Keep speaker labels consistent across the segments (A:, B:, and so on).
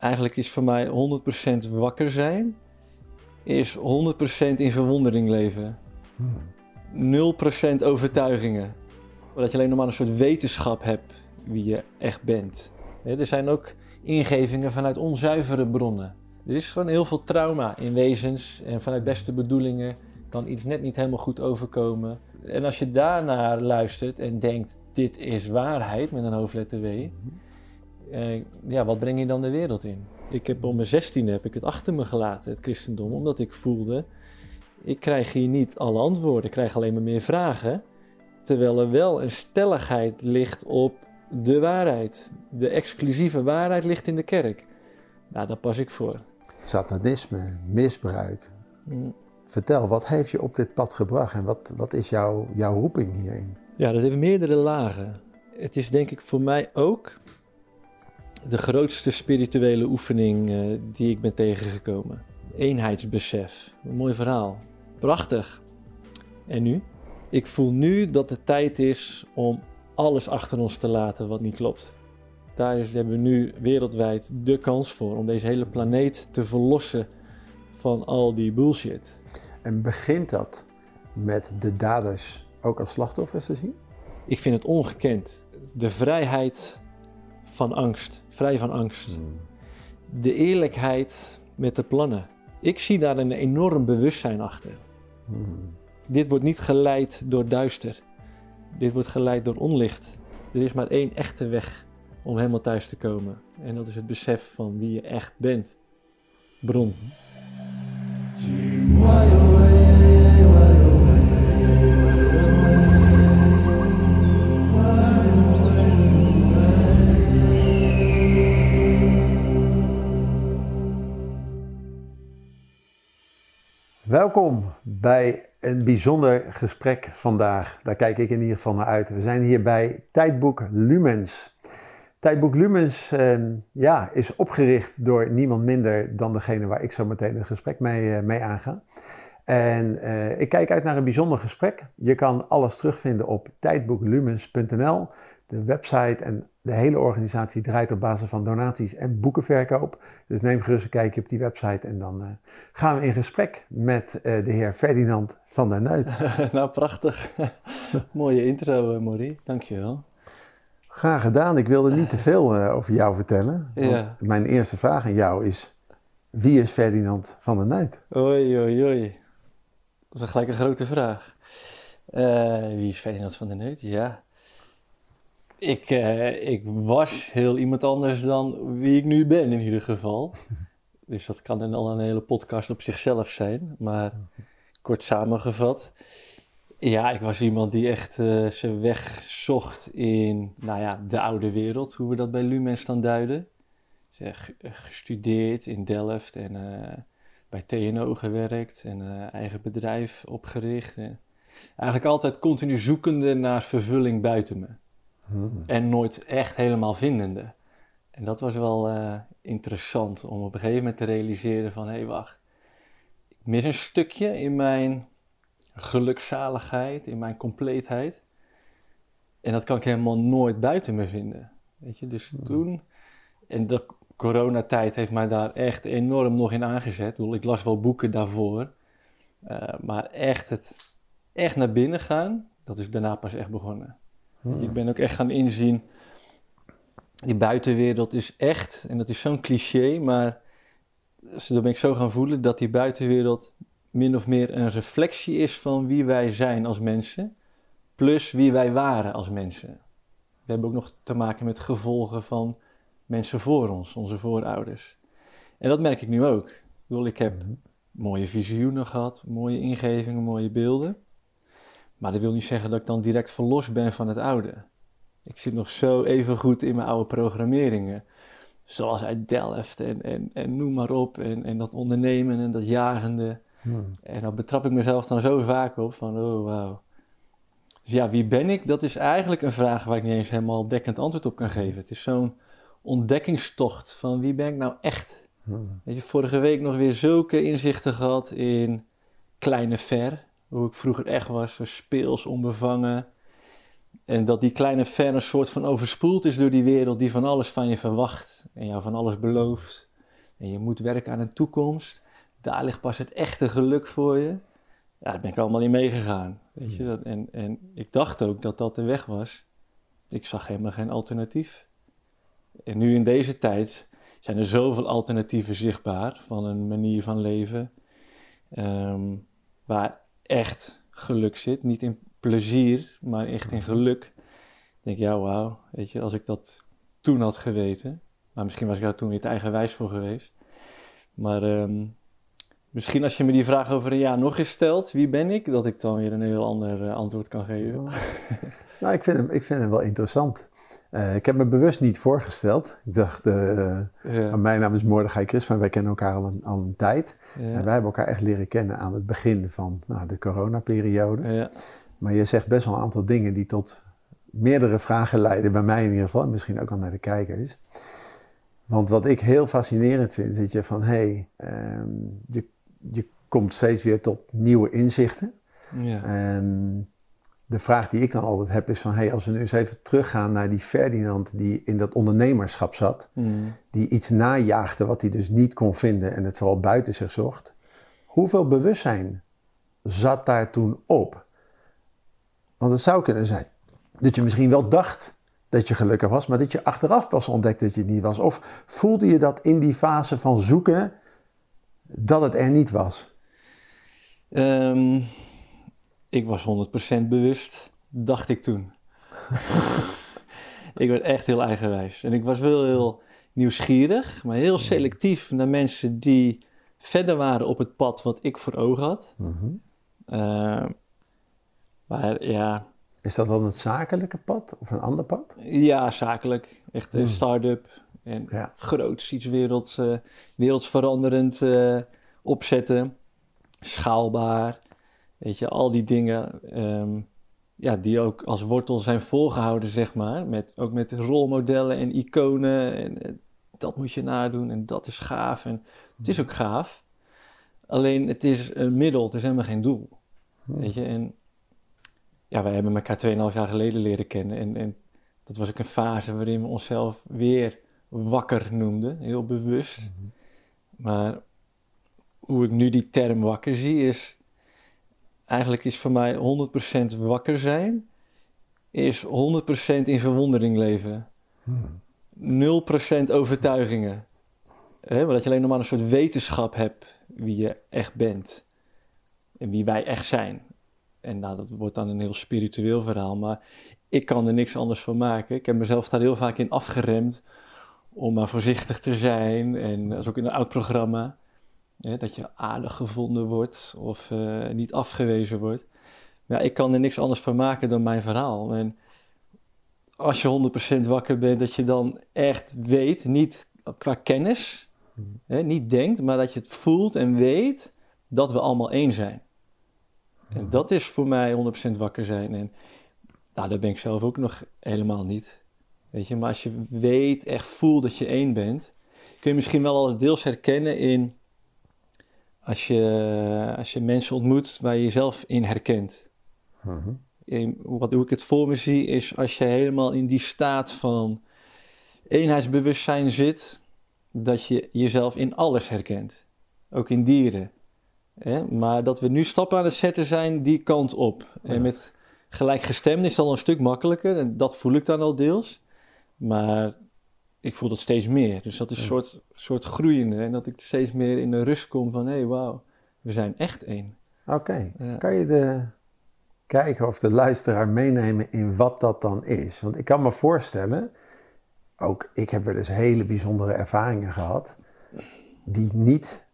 A: eigenlijk is voor mij 100% wakker zijn, is 100% in verwondering leven. 0% overtuigingen. Dat je alleen nog maar een soort wetenschap hebt wie je echt bent. Er zijn ook ingevingen vanuit onzuivere bronnen. Er is gewoon heel veel trauma in wezens en vanuit beste bedoelingen kan iets net niet helemaal goed overkomen. En als je daarnaar luistert en denkt, dit is waarheid met een hoofdletter W, eh, ja, wat breng je dan de wereld in? Ik heb om mijn zestiende heb ik het achter me gelaten, het christendom, omdat ik voelde, ik krijg hier niet alle antwoorden, ik krijg alleen maar meer vragen. Terwijl er wel een stelligheid ligt op de waarheid. De exclusieve waarheid ligt in de kerk. Nou, daar pas ik voor.
B: Satanisme, misbruik.
A: Mm.
B: Vertel, wat heeft je op dit pad gebracht en wat, wat is jouw, jouw roeping hierin?
A: Ja, dat heeft meerdere lagen. Het is denk ik voor mij ook de grootste spirituele oefening eh, die ik ben tegengekomen. Eenheidsbesef. Een mooi verhaal. Prachtig. En nu? Ik voel nu dat het tijd is om alles achter ons te laten wat niet klopt. Daar hebben we nu wereldwijd de kans voor om deze hele planeet te verlossen van al die bullshit.
B: En begint dat met de daders ook als slachtoffers te zien?
A: Ik vind het ongekend. De vrijheid van angst. Vrij van angst. De eerlijkheid met de plannen. Ik zie daar een enorm bewustzijn achter.
B: Hmm.
A: Dit wordt niet geleid door duister. Dit wordt geleid door onlicht. Er is maar één echte weg om helemaal thuis te komen. En dat is het besef van wie je echt bent. Bron.
B: Welkom bij een bijzonder gesprek vandaag. Daar kijk ik in ieder geval naar uit. We zijn hier bij Tijdboek Lumens. Tijdboek Lumens ehm, ja, is opgericht door niemand minder dan degene waar ik zo meteen het gesprek mee, eh, mee aanga. En eh, ik kijk uit naar een bijzonder gesprek. Je kan alles terugvinden op tijdboeklumens.nl. De website en de hele organisatie draait op basis van donaties en boekenverkoop. Dus neem gerust een kijkje op die website en dan eh, gaan we in gesprek met eh, de heer Ferdinand van der Nuit.
A: nou, prachtig. Mooie intro, eh, Maurice. Dankjewel.
B: Graag gedaan. Ik wilde niet te veel over jou vertellen.
A: Ja.
B: Mijn eerste vraag aan jou is: wie is Ferdinand van der Nuit?
A: Oei, oei, oei. Dat is een gelijk een grote vraag. Wie is Ferdinand van der Neut? Ja. Ik, eh, ik was heel iemand anders dan wie ik nu ben, in ieder geval. Dus dat kan dan al een hele podcast op zichzelf zijn. Maar kort samengevat. Ja, ik was iemand die echt eh, zijn weg zocht in nou ja, de oude wereld, hoe we dat bij Lumens dan duiden. Zeg, gestudeerd in Delft en eh, bij TNO gewerkt en eh, eigen bedrijf opgericht. En eigenlijk altijd continu zoekende naar vervulling buiten me. En nooit echt helemaal vindende. En dat was wel eh, interessant om op een gegeven moment te realiseren van... hé, hey, wacht. Ik mis een stukje in mijn gelukzaligheid, in mijn compleetheid. En dat kan ik helemaal nooit buiten me vinden. Weet je, dus toen... En de coronatijd heeft mij daar echt enorm nog in aangezet. Ik, bedoel, ik las wel boeken daarvoor. Eh, maar echt het echt naar binnen gaan, dat is daarna pas echt begonnen. Ik ben ook echt gaan inzien, die buitenwereld is echt, en dat is zo'n cliché, maar dan ben ik zo gaan voelen dat die buitenwereld min of meer een reflectie is van wie wij zijn als mensen, plus wie wij waren als mensen. We hebben ook nog te maken met gevolgen van mensen voor ons, onze voorouders. En dat merk ik nu ook. Ik bedoel, ik heb mooie visioenen gehad, mooie ingevingen, mooie beelden. Maar dat wil niet zeggen dat ik dan direct verlost ben van het oude. Ik zit nog zo even goed in mijn oude programmeringen. Zoals uit Delft en, en, en noem maar op. En, en dat ondernemen en dat jagende. En dan betrap ik mezelf dan zo vaak op van, oh wauw. Dus ja, wie ben ik? Dat is eigenlijk een vraag waar ik niet eens helemaal dekkend antwoord op kan geven. Het is zo'n ontdekkingstocht van wie ben ik nou echt? Weet je, vorige week nog weer zulke inzichten gehad in kleine ver. Hoe ik vroeger echt was, zo speels, onbevangen. En dat die kleine ver een soort van overspoeld is door die wereld die van alles van je verwacht. En jou van alles belooft. En je moet werken aan een toekomst. Daar ligt pas het echte geluk voor je. Ja, daar ben ik allemaal in meegegaan. Weet je? Dat, en, en ik dacht ook dat dat de weg was. Ik zag helemaal geen alternatief. En nu in deze tijd zijn er zoveel alternatieven zichtbaar van een manier van leven. ehm, waar echt geluk zit. Niet in plezier, maar echt in geluk. Denk, ja, wauw. Weet je, als ik dat toen had geweten. Maar misschien was ik daar toen weer te eigenwijs voor geweest. Maar ehm, misschien als je me die vraag over een jaar nog eens stelt, wie ben ik? Dat ik dan weer een heel ander eh, antwoord kan geven.
B: Nou, ik vind hem, ik vind hem wel interessant. Eh, ik heb me bewust niet voorgesteld. Ik dacht, eh,
A: Ja,
B: mijn naam is Mordechai Chris, maar wij kennen elkaar al een, al een tijd.
A: ja,
B: En wij hebben elkaar echt leren kennen aan het begin van nou, de coronaperiode.
A: ja.
B: Maar je zegt best wel een aantal dingen die tot meerdere vragen leiden, bij mij in ieder geval, en misschien ook wel naar de kijkers. Want wat ik heel fascinerend vind, is dat je van hé, hey, ehm, je, je komt steeds weer tot nieuwe inzichten.
A: ja.
B: De vraag die ik dan altijd heb is van hey, als we nu eens even teruggaan naar die Ferdinand die in dat ondernemerschap zat,
A: Mm.
B: die iets najaagde wat hij dus niet kon vinden en het vooral buiten zich zocht. Hoeveel bewustzijn zat daar toen op? Want het zou kunnen zijn dat je misschien wel dacht dat je gelukkig was, maar dat je achteraf pas ontdekt dat je het niet was. Of voelde je dat in die fase van zoeken dat het er niet was?
A: Ehm, ik was 100% bewust, dacht ik toen. ik werd echt heel eigenwijs. En ik was wel heel nieuwsgierig, maar heel selectief naar mensen die verder waren op het pad wat ik voor ogen had. Ehm, maar ja,
B: Is dat dan het zakelijke pad of een ander pad?
A: ja, zakelijk. Echt een
B: Hmm.
A: start-up. En
B: Ja.
A: groots, iets werelds, eh, wereldsveranderend eh, opzetten. Schaalbaar. Weet je, al die dingen. ehm, ja, die ook als wortel zijn volgehouden, zeg maar. Met, ook met rolmodellen en iconen. En, eh, dat moet je nadoen en dat is gaaf. En het is ook gaaf. Alleen het is een middel, het is helemaal geen doel. Weet je, en ja, wij hebben elkaar 2,5 jaar geleden leren kennen. En, en dat was ook een fase waarin we onszelf weer wakker noemden, heel bewust. Maar hoe ik nu die term wakker zie is, eigenlijk is voor mij 100% wakker zijn, is 100% in verwondering leven. 0% overtuigingen. Hè, maar dat je alleen nog maar een soort wetenschap hebt wie je echt bent. En wie wij echt zijn. En nou, dat wordt dan een heel spiritueel verhaal, maar ik kan er niks anders van maken. Ik heb mezelf daar heel vaak in afgeremd om maar voorzichtig te zijn. En dat is ook in een oud programma. Hè, dat je aardig gevonden wordt of eh, niet afgewezen wordt. Ja, ik kan er niks anders van maken dan mijn verhaal. En als je 100% wakker bent, dat je dan echt weet, niet qua kennis, hè, niet denkt, maar dat je het voelt en weet dat we allemaal één zijn. En dat is voor mij 100% wakker zijn. En nou, dat ben ik zelf ook nog helemaal niet. Weet je, maar als je weet, echt voelt dat je één bent, kun je misschien wel al deels herkennen in als je, als je mensen ontmoet waar je jezelf in herkent. In, wat, hoe ik het voor me zie, is als je helemaal in die staat van eenheidsbewustzijn zit, dat je jezelf in alles herkent. Ook in dieren. Hè? Maar dat we nu stappen aan het zetten zijn die kant op.
B: Ja.
A: En met gelijkgestemd is het al een stuk makkelijker. En dat voel ik dan al deels. Maar ik voel dat steeds meer. Dus dat is een
B: Ja.
A: soort, soort groeiende. En dat ik steeds meer in de rust kom van... hé, hey, wauw, we zijn echt één.
B: Oké,
A: Ja.
B: kan je de kijker of de luisteraar meenemen in wat dat dan is? Want ik kan me voorstellen, ook ik heb wel eens hele bijzondere ervaringen gehad, die niet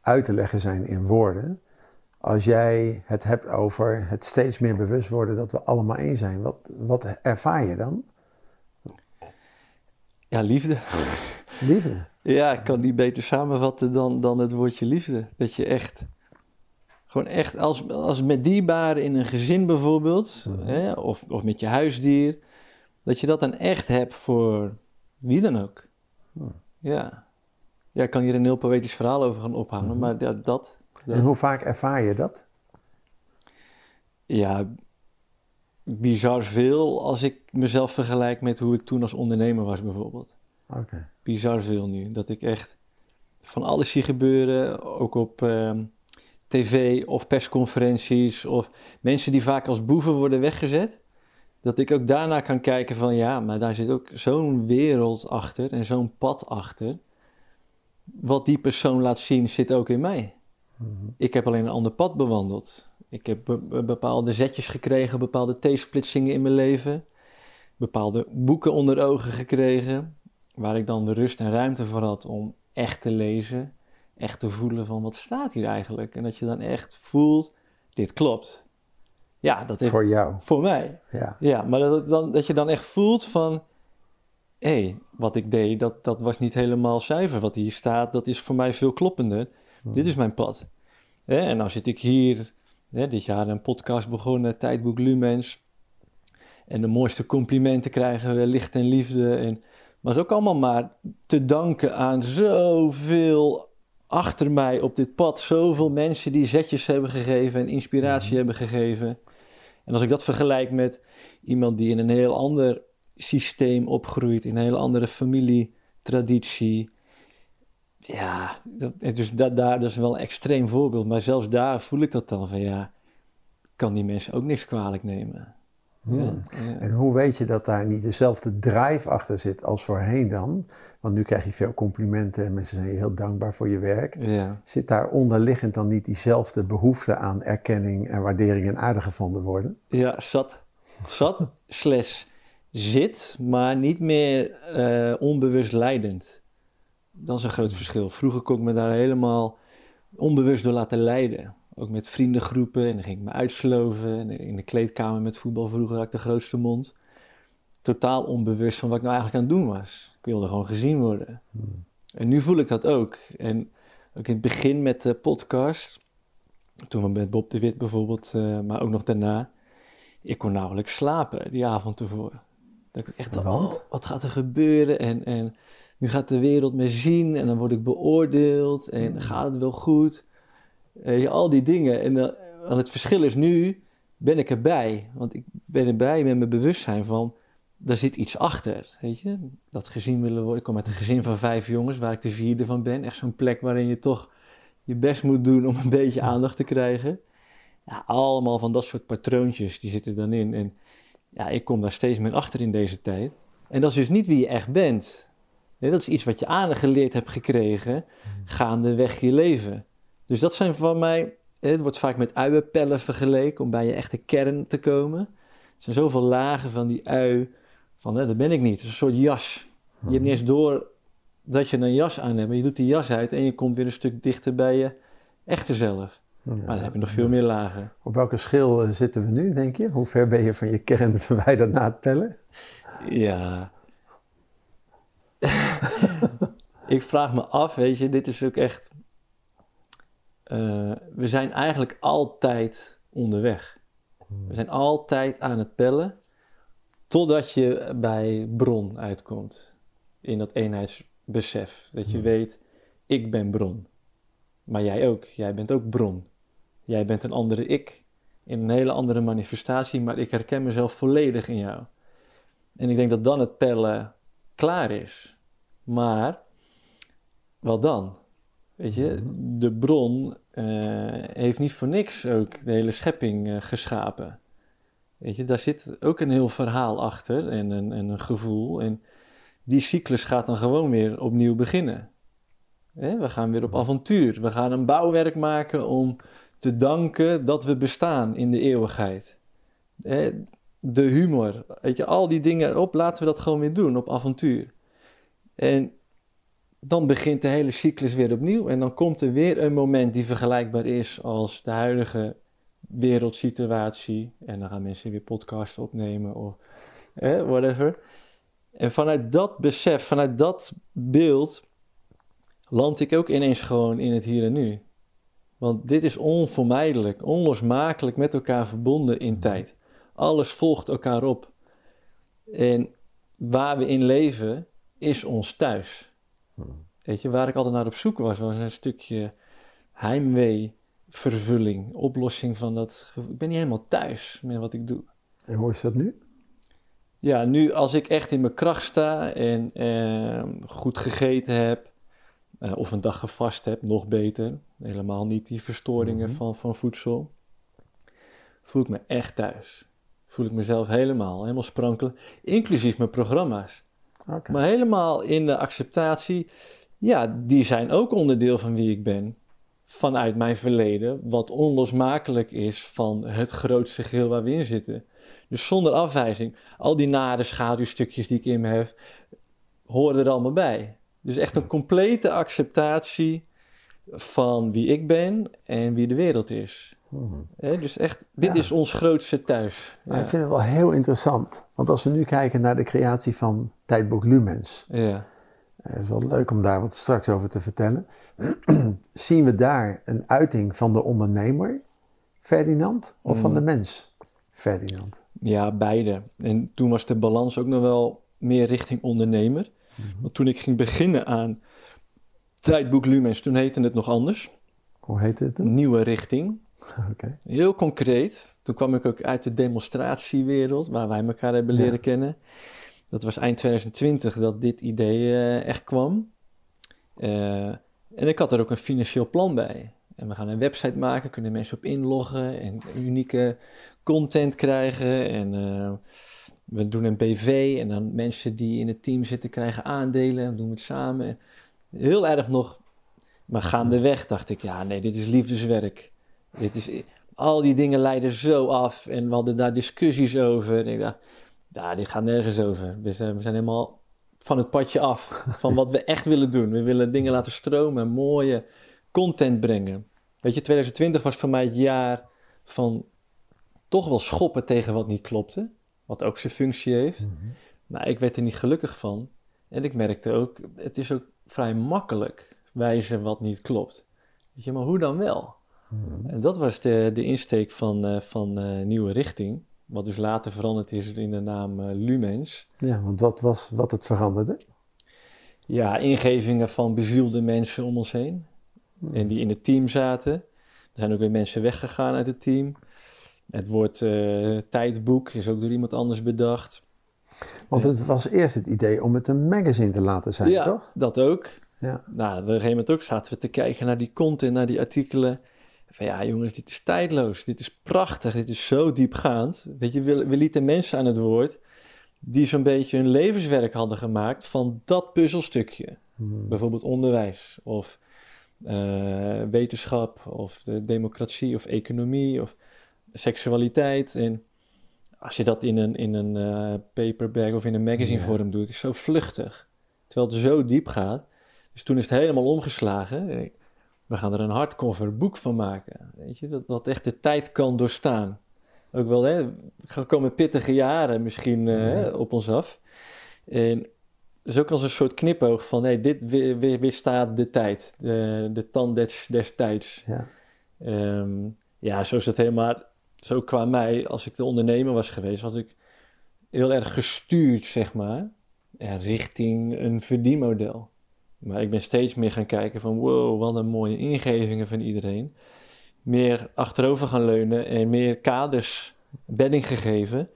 B: uit te leggen zijn in woorden. Als jij het hebt over het steeds meer bewust worden dat we allemaal één zijn, wat, wat ervaar je dan?
A: Ja, liefde.
B: Liefde.
A: Ja, ik kan niet beter samenvatten dan, dan het woordje liefde. Dat je echt, gewoon echt als, als met dierbaren in een gezin bijvoorbeeld, hè, of, of met je huisdier, dat je dat dan echt hebt voor wie dan ook. Ja. Ja, ik kan hier een heel poëtisch verhaal over gaan ophangen,
B: Mhm.
A: maar ja, dat.
B: En hoe vaak ervaar je dat?
A: Ja, bizar veel als ik mezelf vergelijk met hoe ik toen als ondernemer was bijvoorbeeld.
B: Oké.
A: bizar veel nu. Dat ik echt van alles zie gebeuren, ook op ehm, tv of persconferenties of mensen die vaak als boeven worden weggezet, dat ik ook daarna kan kijken van ja, maar daar zit ook zo'n wereld achter en zo'n pad achter. Wat die persoon laat zien zit ook in mij.
B: Mhm.
A: Ik heb alleen een ander pad bewandeld. Ik heb be- bepaalde zetjes gekregen, bepaalde T-splitsingen in mijn leven, bepaalde boeken onder ogen gekregen, waar ik dan de rust en ruimte voor had om echt te lezen, echt te voelen van wat staat hier eigenlijk. En dat je dan echt voelt, dit klopt. Ja, dat heeft
B: Voor jou.
A: voor mij.
B: Ja.
A: Ja, maar dat, dan, dat je dan echt voelt van... hé, hey, wat ik deed, dat, dat was niet helemaal zuiver. Wat hier staat, dat is voor mij veel kloppender. Dit is mijn pad. En nou zit ik hier, dit jaar een podcast begonnen, Tijdboek Lumens. En de mooiste complimenten krijgen we, licht en liefde. En, maar het is ook allemaal maar te danken aan zoveel achter mij op dit pad. Zoveel mensen die zetjes hebben gegeven en inspiratie hebben gegeven. En als ik dat vergelijk met iemand die in een heel ander systeem opgroeit, in een heel andere familietraditie. Ja, dat, dus dat, daar, dat is wel een extreem voorbeeld. Maar zelfs daar voel ik dat dan van ja, kan die mensen ook niks kwalijk nemen.
B: Hmm.
A: Ja, ja.
B: En hoe weet je dat daar niet dezelfde drive achter zit als voorheen dan? Want nu krijg je veel complimenten en mensen zijn je heel dankbaar voor je werk.
A: ja.
B: Zit daar onderliggend dan niet diezelfde behoefte aan erkenning en waardering en aardig gevonden worden?
A: Ja, zat. Zat slash zit, maar niet meer eh, onbewust leidend. Dat is een groot verschil. Vroeger kon ik me daar helemaal onbewust door laten leiden. Ook met vriendengroepen en dan ging ik me uitsloven. En in de kleedkamer met voetbal vroeger had ik de grootste mond. Totaal onbewust van wat ik nou eigenlijk aan het doen was. Ik wilde gewoon gezien worden. En nu voel ik dat ook. En ook in het begin met de podcast, toen we met Bob de Wit bijvoorbeeld, eh, maar ook nog daarna, ik kon nauwelijks slapen die avond tevoren. Dat ik echt dacht, oh, wat gaat er gebeuren? En, en nu gaat de wereld me zien en dan word ik beoordeeld en gaat het wel goed? Je, al die dingen. En want het verschil is nu, ben ik erbij. Want ik ben erbij met mijn bewustzijn van, daar zit iets achter, weet je. Dat gezien willen worden. Ik kom uit een gezin van vijf jongens, waar ik de vierde van ben. Echt zo'n plek waarin je toch je best moet doen om een beetje aandacht te krijgen. Ja, allemaal van dat soort patroontjes, die zitten dan in. En ja, ik kom daar steeds meer achter in deze tijd. En dat is dus niet wie je echt bent. Nee, dat is iets wat je aangeleerd hebt gekregen, gaandeweg je leven. Dus dat zijn van mij, het wordt vaak met uienpellen vergeleken om bij je echte kern te komen. Er zijn zoveel lagen van die ui, van hè, dat ben ik niet. Het is een soort jas. Je hebt niet eens door dat je een jas aan hebt, maar je doet die jas uit en je komt weer een stuk dichter bij je echte zelf. Maar dan heb je nog veel meer lagen.
B: Op welke schil eh, zitten we nu, denk je? Hoe ver ben je van je kern verwijderd na het tellen?
A: Ja. ik vraag me af, weet je, dit is ook echt. eh, we zijn eigenlijk altijd onderweg. We zijn altijd aan het pellen. Totdat je bij bron uitkomt. In dat eenheidsbesef. Dat je weet, ik ben bron. Maar jij ook. Jij bent ook bron. Jij bent een andere ik. In een hele andere manifestatie, maar ik herken mezelf volledig in jou. En ik denk dat dan het pellen klaar is. Maar, wat dan? Weet je, de bron eh, heeft niet voor niks ook de hele schepping eh, geschapen. Weet je, daar zit ook een heel verhaal achter en een, en een gevoel. En die cyclus gaat dan gewoon weer opnieuw beginnen. Hè, we gaan weer op avontuur. We gaan een bouwwerk maken om te danken dat we bestaan in de eeuwigheid. Hè, de humor, weet je, al die dingen op, laten we dat gewoon weer doen op avontuur. En dan begint de hele cyclus weer opnieuw en dan komt er weer een moment die vergelijkbaar is als de huidige wereldsituatie. En dan gaan mensen weer podcasts opnemen of whatever. En vanuit dat besef, vanuit dat beeld, land ik ook ineens gewoon in het hier en nu. Want dit is onvermijdelijk, onlosmakelijk met elkaar verbonden in tijd. Alles volgt elkaar op. En waar we in leven is ons thuis. Weet je, waar ik altijd naar op zoek was, was een stukje heimwee, vervulling, oplossing van dat. gevoel. Ik ben niet helemaal thuis met wat ik doe.
B: En hoe is dat nu?
A: Ja, nu als ik echt in mijn kracht sta en eh, goed gegeten heb, eh, of een dag gevast heb, nog beter. Helemaal niet die verstoringen
B: Mhm.
A: van, van voedsel. Voel ik me echt thuis. Voel ik mezelf helemaal, helemaal sprankelen. Inclusief mijn programma's. Maar helemaal in de acceptatie. Ja, die zijn ook onderdeel van wie ik ben. Vanuit mijn verleden. Wat onlosmakelijk is van het grootste geheel waar we in zitten. Dus zonder afwijzing. Al die nare schaduwstukjes die ik in me heb. Horen er allemaal bij. Dus echt een complete acceptatie van wie ik ben en wie de wereld is.
B: Mhm.
A: Hè, dus echt, dit
B: Ja.
A: is ons grootste thuis. Ja.
B: ik vind het wel heel interessant. Want als we nu kijken naar de creatie van tijdboek Lumens.
A: ja.
B: Het is wel leuk om daar wat straks over te vertellen. Zien we daar een uiting van de ondernemer, Ferdinand, of van de mens, Ferdinand?
A: Ja, beide. En toen was de balans ook nog wel meer richting ondernemer. Want toen ik ging beginnen aan Tijdboek Lumens, toen heette het nog anders.
B: Hoe heet het? dan?
A: Nieuwe richting. Heel concreet. Toen kwam ik ook uit de demonstratiewereld, waar wij elkaar hebben
B: Ja.
A: leren kennen. Dat was eind 2020 dat dit idee eh, echt kwam. Eh, en ik had er ook een financieel plan bij. En we gaan een website maken, kunnen mensen op inloggen en unieke content krijgen. En eh, we doen een BV en dan mensen die in het team zitten krijgen aandelen. Dan doen we het samen. Heel erg nog. Maar gaandeweg dacht ik, ja nee, dit is liefdeswerk. Dit is, al die dingen leiden zo af en we hadden daar discussies over. En ik dacht, dit gaat nergens over. We zijn, we zijn helemaal van het padje af van wat we echt willen doen. We willen dingen laten stromen, mooie content brengen. Weet je, 2020 was voor mij het jaar van toch wel schoppen tegen wat niet klopte. Wat ook zijn functie heeft.
B: Mhm.
A: Maar ik werd er niet gelukkig van. En ik merkte ook, het is ook vrij makkelijk wijzen wat niet klopt. Weet je, maar hoe dan wel? En dat was de, de insteek van, eh, van eh, Nieuwe Richting. Wat dus later veranderd is in de naam eh, Lumens.
B: Ja, want wat was wat het veranderde?
A: Ja, ingevingen van bezielde mensen om ons heen. En die in het team zaten. Er zijn ook weer mensen weggegaan uit het team. Het woord eh, tijdboek is ook door iemand anders bedacht.
B: Want het was eerst het idee om het een magazine te laten zijn,
A: ja,
B: toch?
A: dat ook.
B: Ja.
A: Nou, op een gegeven moment ook zaten we te kijken naar die content, naar die artikelen. Van ja, jongens, dit is tijdloos. Dit is prachtig. Dit is zo diepgaand. Weet je, we, we lieten mensen aan het woord die zo'n beetje hun levenswerk hadden gemaakt van dat puzzelstukje.
B: Mhm.
A: Bijvoorbeeld onderwijs of eh, wetenschap of de democratie of economie of seksualiteit. En als je dat in een, in een eh, paperback of in een magazine
B: Ja.
A: vorm doet, is het zo vluchtig. Terwijl het zo diep gaat. Dus toen is het helemaal omgeslagen. Eh, We gaan er een hardcover boek van maken. Weet je, dat, dat echt de tijd kan doorstaan. Ook wel, hè, er komen pittige jaren misschien eh,
B: Ja.
A: op ons af. En dus ook als een soort knipoog van, hey, dit we- we- weerstaat de tijd, de, de tand des, tijds.
B: Ja.
A: Ehm, ja, zo is het helemaal, zo qua mij, als ik de ondernemer was geweest, was ik heel erg gestuurd, zeg maar, ja, richting een verdienmodel. Maar ik ben steeds meer gaan kijken van, wow, wat een mooie ingevingen van iedereen. Meer achterover gaan leunen en meer kaders, bedding gegeven.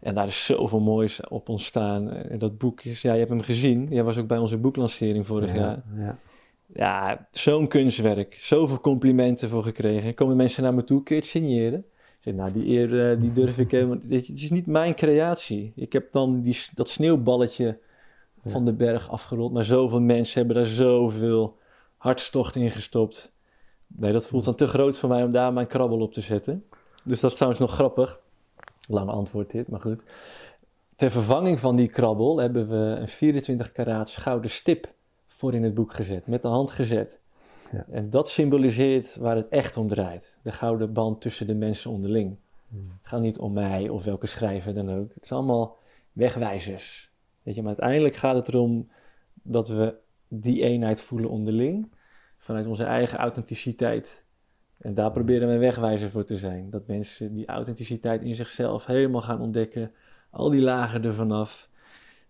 A: En daar is zoveel moois op ontstaan. En dat boek is, ja, je hebt hem gezien. Jij was ook bij onze boeklancering vorig
B: ja,
A: jaar.
B: Ja.
A: Ja, zo'n kunstwerk. Zoveel complimenten voor gekregen. Komen mensen naar me toe, kun je het signeren? Ik zeg, nou, die eer eh, die durf ik helemaal... Je, Het is niet mijn creatie. Ik heb dan die, dat sneeuwballetje van de berg afgerold. Maar zoveel mensen hebben daar zoveel hartstocht in gestopt. Nee, dat voelt dan te groot voor mij om daar mijn krabbel op te zetten. Dus dat is trouwens nog grappig. Lang antwoord dit, maar goed. Ter vervanging van die krabbel hebben we een 24 karaat gouden stip voor in het boek gezet. Met de hand gezet.
B: Ja.
A: En dat symboliseert waar het echt om draait. De gouden band tussen de mensen onderling.
B: Hmm.
A: Het gaat niet om mij of welke schrijver dan ook. Het zijn allemaal wegwijzers. Weet je, maar uiteindelijk gaat het erom dat we die eenheid voelen onderling. Vanuit onze eigen authenticiteit. En daar proberen we een wegwijzer voor te zijn. Dat mensen die authenticiteit in zichzelf helemaal gaan ontdekken. Al die lagen ervan af.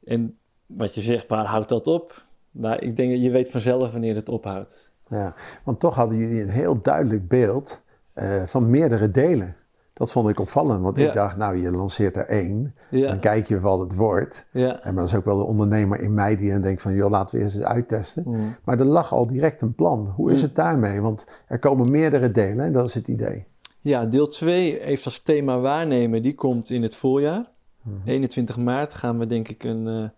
A: En wat je zegt, waar houdt dat op? Nou, ik denk dat je weet vanzelf wanneer het ophoudt.
B: Ja, want toch hadden jullie een heel duidelijk beeld eh, van meerdere delen. Dat vond ik opvallend, want
A: Ja.
B: ik dacht, nou, je lanceert er één. Dan kijk je wat het wordt.
A: ja.
B: En dat is ook wel de ondernemer in mij die dan denkt van, joh, laten we eerst eens uittesten.
A: Mm.
B: Maar er lag al direct een plan. Hoe is
A: Mm.
B: het daarmee? Want er komen meerdere delen en dat is het idee.
A: Ja, deel 2 heeft als thema waarnemen. Die komt in het voorjaar.
B: Mhm.
A: 21 maart gaan we denk ik een eh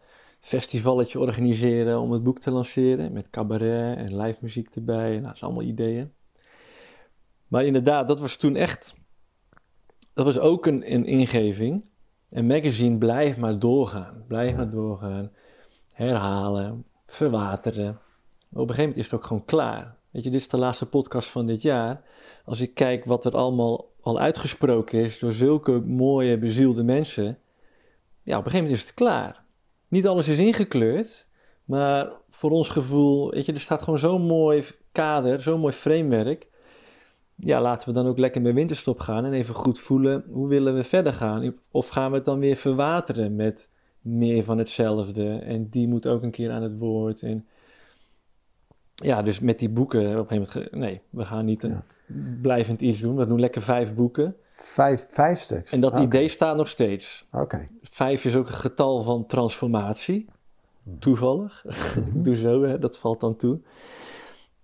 A: festivalletje organiseren om het boek te lanceren. Met cabaret en live muziek erbij. Nou, dat is allemaal ideeën. Maar inderdaad, dat was toen echt... Dat was ook een, een ingeving. Een magazine blijft maar doorgaan. Blijft maar doorgaan. Herhalen. Verwateren. Maar op een gegeven moment is het ook gewoon klaar. Weet je, dit is de laatste podcast van dit jaar. Als ik kijk wat er allemaal al uitgesproken is door zulke mooie, bezielde mensen. Ja, op een gegeven moment is het klaar. Niet alles is ingekleurd, maar voor ons gevoel, weet je, er staat gewoon zo'n mooi kader, zo'n mooi framework. Ja, laten we dan ook lekker met winterstop gaan en even goed voelen hoe willen we verder gaan. Of gaan we het dan weer verwateren met meer van hetzelfde en die moet ook een keer aan het woord. En ja, dus met die boeken op een gegeven moment, nee, we gaan niet een
B: Ja.
A: blijvend iets doen. We doen lekker vijf boeken.
B: Vijf, vijf stuks.
A: En dat idee staat nog steeds.
B: Oké.
A: Vijf is ook een getal van transformatie. Toevallig. Ik doe zo, hè, dat valt dan toe.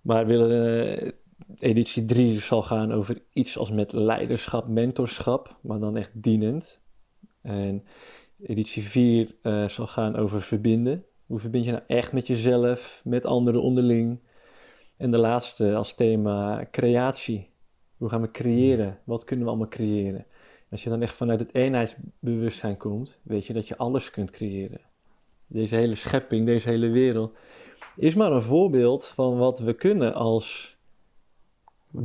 A: Maar we willen, eh, editie 3 zal gaan over iets als met leiderschap, mentorschap, maar dan echt dienend. En editie 4 eh, zal gaan over verbinden. Hoe verbind je nou echt met jezelf, met anderen onderling? En de laatste als thema creatie. Hoe gaan we creëren? Wat kunnen we allemaal creëren? Als je dan echt vanuit het eenheidsbewustzijn komt, weet je dat je alles kunt creëren. Deze hele schepping, deze hele wereld, is maar een voorbeeld van wat we kunnen als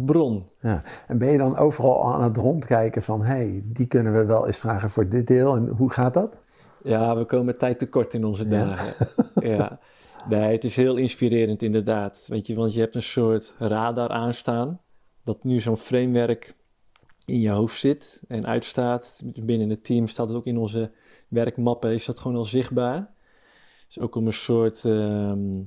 A: bron.
B: Ja. En ben je dan overal aan het rondkijken van, hé, hey, die kunnen we wel eens vragen voor dit deel. En hoe gaat dat?
A: Ja, we komen tijd tekort in onze dagen. ja. Nee, het is heel inspirerend inderdaad. Weet je, want je hebt een soort radar aanstaan. Dat nu zo'n framework in je hoofd zit en uitstaat. Binnen het team staat het ook in onze werkmappen, is dat gewoon al zichtbaar. Dus ook om een soort ehm,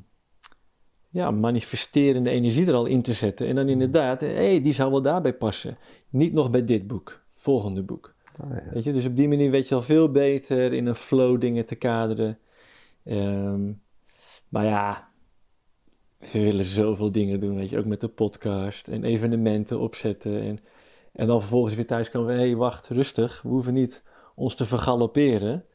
A: ja, manifesterende energie er al in te zetten. En dan inderdaad, hé, hey, die zou wel daarbij passen. Niet nog bij dit boek, volgende boek.
B: Oh, ja.
A: Weet je, dus op die manier weet je al veel beter in een flow dingen te kaderen. Ehm, maar ja, we willen zoveel dingen doen, weet je, ook met de podcast en evenementen opzetten. En, en dan vervolgens weer thuis komen we, hé, hey, wacht, rustig, we hoeven niet ons te vergalopperen.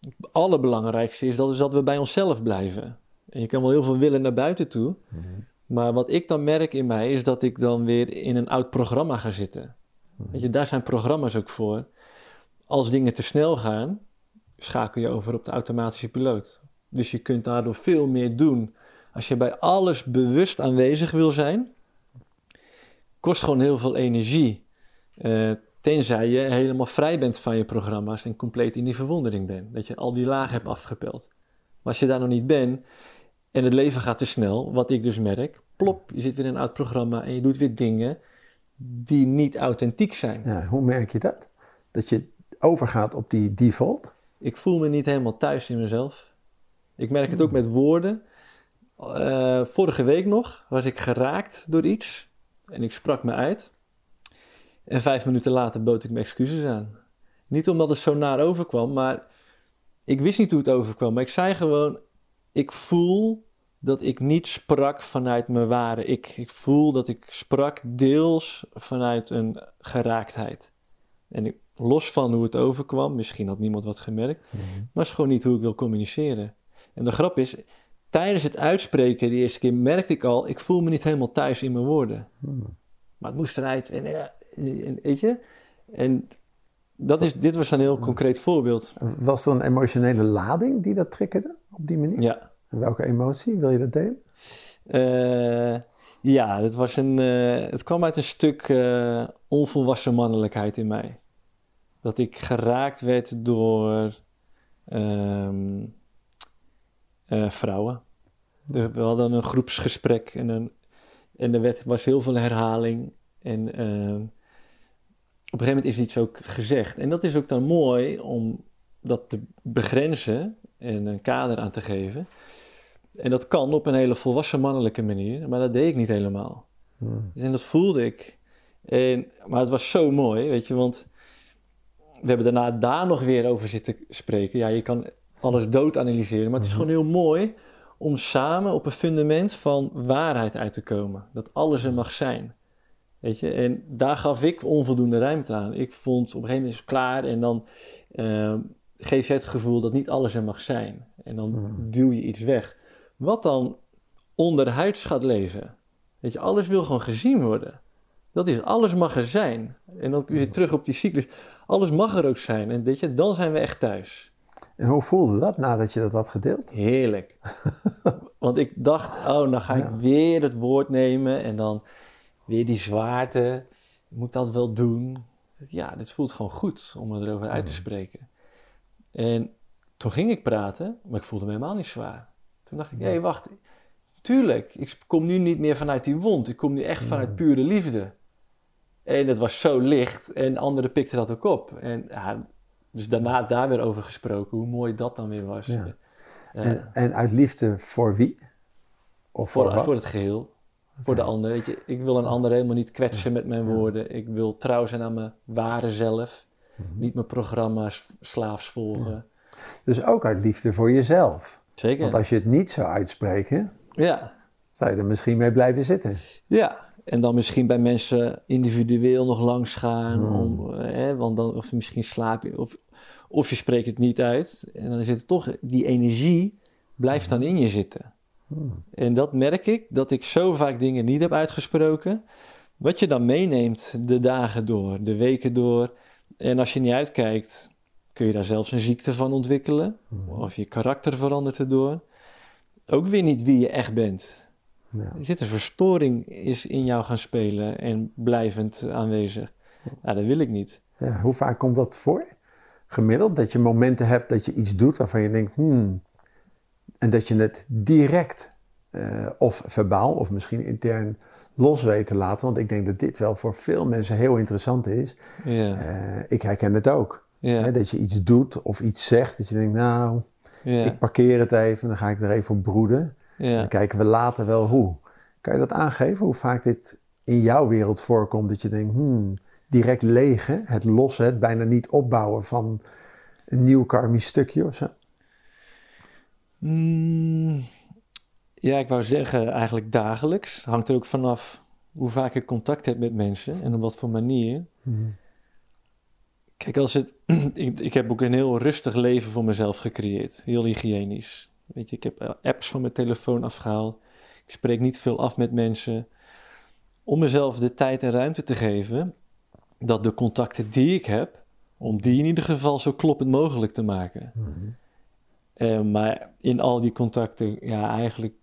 A: Het allerbelangrijkste is dat, is dat we bij onszelf blijven. En je kan wel heel veel willen naar buiten toe,
B: Mhm.
A: maar wat ik dan merk in mij is dat ik dan weer in een oud programma ga zitten. Weet je, daar zijn programma's ook voor. Als dingen te snel gaan, schakel je over op de automatische piloot. Dus je kunt daardoor veel meer doen. Als je bij alles bewust aanwezig wil zijn, kost gewoon heel veel energie. Eh, tenzij je helemaal vrij bent van je programma's en compleet in die verwondering bent. Dat je al die lagen hebt afgepeld. Maar als je daar nog niet bent en het leven gaat te snel, wat ik dus merk, plop, je zit weer in een oud programma en je doet weer dingen die niet authentiek zijn.
B: Ja, hoe merk je dat? Dat je overgaat op die default?
A: Ik voel me niet helemaal thuis in mezelf. Ik merk het ook met woorden. Eh, vorige week nog was ik geraakt door iets en ik sprak me uit. En vijf minuten later bood ik me excuses aan. Niet omdat het zo naar overkwam, maar ik wist niet hoe het overkwam. Maar ik zei gewoon: ik voel dat ik niet sprak vanuit mijn ware ik. Ik voel dat ik sprak deels vanuit een geraaktheid. En ik, los van hoe het overkwam, misschien had niemand wat gemerkt, maar het is gewoon niet hoe ik wil communiceren. En de grap is, tijdens het uitspreken die eerste keer merkte ik al, ik voel me niet helemaal thuis in mijn woorden.
B: Hmm.
A: Maar het moest eruit. En, ja, en, weet je? En dat is, dit was een heel concreet voorbeeld.
B: Was er een emotionele lading die dat triggerde op die manier?
A: Ja.
B: Welke emotie? Wil je dat delen?
A: Eh, ja, het, was een, eh, het kwam uit een stuk eh, onvolwassen mannelijkheid in mij. Dat ik geraakt werd door ehm, eh, vrouwen. We hadden een groepsgesprek en, een, en er werd, was heel veel herhaling. En ehm, op een gegeven moment is iets ook gezegd. En dat is ook dan mooi om dat te begrenzen en een kader aan te geven. En dat kan op een hele volwassen mannelijke manier, maar dat deed ik niet helemaal.
B: Hmm.
A: Dus en dat voelde ik. En, maar het was zo mooi, weet je, want we hebben daarna daar nog weer over zitten spreken. Ja, je kan alles dood analyseren, maar het is
B: Mhm.
A: gewoon heel mooi om samen op een fundament van waarheid uit te komen. Dat alles er mag zijn. Weet je, en daar gaf ik onvoldoende ruimte aan. Ik vond op een gegeven moment is het klaar en dan eh, geef je het gevoel dat niet alles er mag zijn. En dan
B: Mhm.
A: duw je iets weg. Wat dan onderhuids gaat leven. Weet je, alles wil gewoon gezien worden. Dat is, alles mag er zijn. En dan weer terug op die cyclus. Alles mag er ook zijn. En weet je, dan zijn we echt thuis.
B: En hoe voelde dat nadat je dat had gedeeld?
A: Heerlijk. Want ik dacht, oh, dan ga ik
B: Ja.
A: weer het woord nemen en dan weer die zwaarte. Moet ik dat wel doen? Ja, dit voelt gewoon goed om erover uit te spreken. En toen ging ik praten, maar ik voelde me helemaal niet zwaar. Toen dacht ik, hé, wacht. Tuurlijk, ik kom nu niet meer vanuit die wond. Ik kom nu echt vanuit pure liefde. En het was zo licht en anderen pikten dat ook op. En ja, dus daarna daar weer over gesproken, hoe mooi dat dan weer was.
B: Ja.
A: Eh,
B: En, en uit liefde voor wie? Of voor,
A: voor het geheel. Voor de ander. Weet je, ik wil een ander helemaal niet kwetsen met mijn woorden. Ik wil trouw zijn aan mijn ware zelf.
B: Mhm.
A: Niet mijn programma's slaafs volgen.
B: Dus ook uit liefde voor jezelf.
A: Zeker.
B: Want als je het niet zou uitspreken,
A: Ja.
B: zou je er misschien mee blijven zitten.
A: ja. En dan misschien bij mensen individueel nog langs gaan.
B: Hmm.
A: Om, eh, hè, want dan, of misschien slaap je. Of, of je spreekt het niet uit. En dan zit toch die energie blijft dan in je zitten.
B: Hmm.
A: En dat merk ik, dat ik zo vaak dingen niet heb uitgesproken. Wat je dan meeneemt de dagen door, de weken door. En als je niet uitkijkt, kun je daar zelfs een ziekte van ontwikkelen. Of je karakter verandert erdoor. Ook weer niet wie je echt bent.
B: Ja.
A: Er zit een verstoring is in jou gaan spelen en blijvend aanwezig. Ja, dat wil ik niet.
B: Ja, hoe vaak komt dat voor? Gemiddeld dat je momenten hebt dat je iets doet waarvan je denkt, hmm, en dat je het direct eh, of verbaal of misschien intern los weet te laten. Want ik denk dat dit wel voor veel mensen heel interessant is.
A: Ja,
B: Eh, ik herken het ook.
A: Ja,
B: Hè, dat je iets doet of iets zegt, dat je denkt, nou,
A: ja,
B: ik parkeer het even, dan ga ik er even op broeden.
A: ja.
B: Dan kijken we later wel hoe. Kan je dat aangeven, hoe vaak dit in jouw wereld voorkomt? Dat je denkt, hmm, direct legen, het lossen, het bijna niet opbouwen van een nieuw karmisch stukje of zo?
A: Mm, ja, ik wou zeggen eigenlijk dagelijks. Hangt er ook vanaf hoe vaak ik contact heb met mensen en op wat voor manier. Kijk, als het, ik, ik heb ook een heel rustig leven voor mezelf gecreëerd. Heel hygiënisch. Weet je, ik heb eh, apps van mijn telefoon afgehaald. Ik spreek niet veel af met mensen. Om mezelf de tijd en ruimte te geven dat de contacten die ik heb, om die in ieder geval zo kloppend mogelijk te maken. Eh, maar in al die contacten, ja, eigenlijk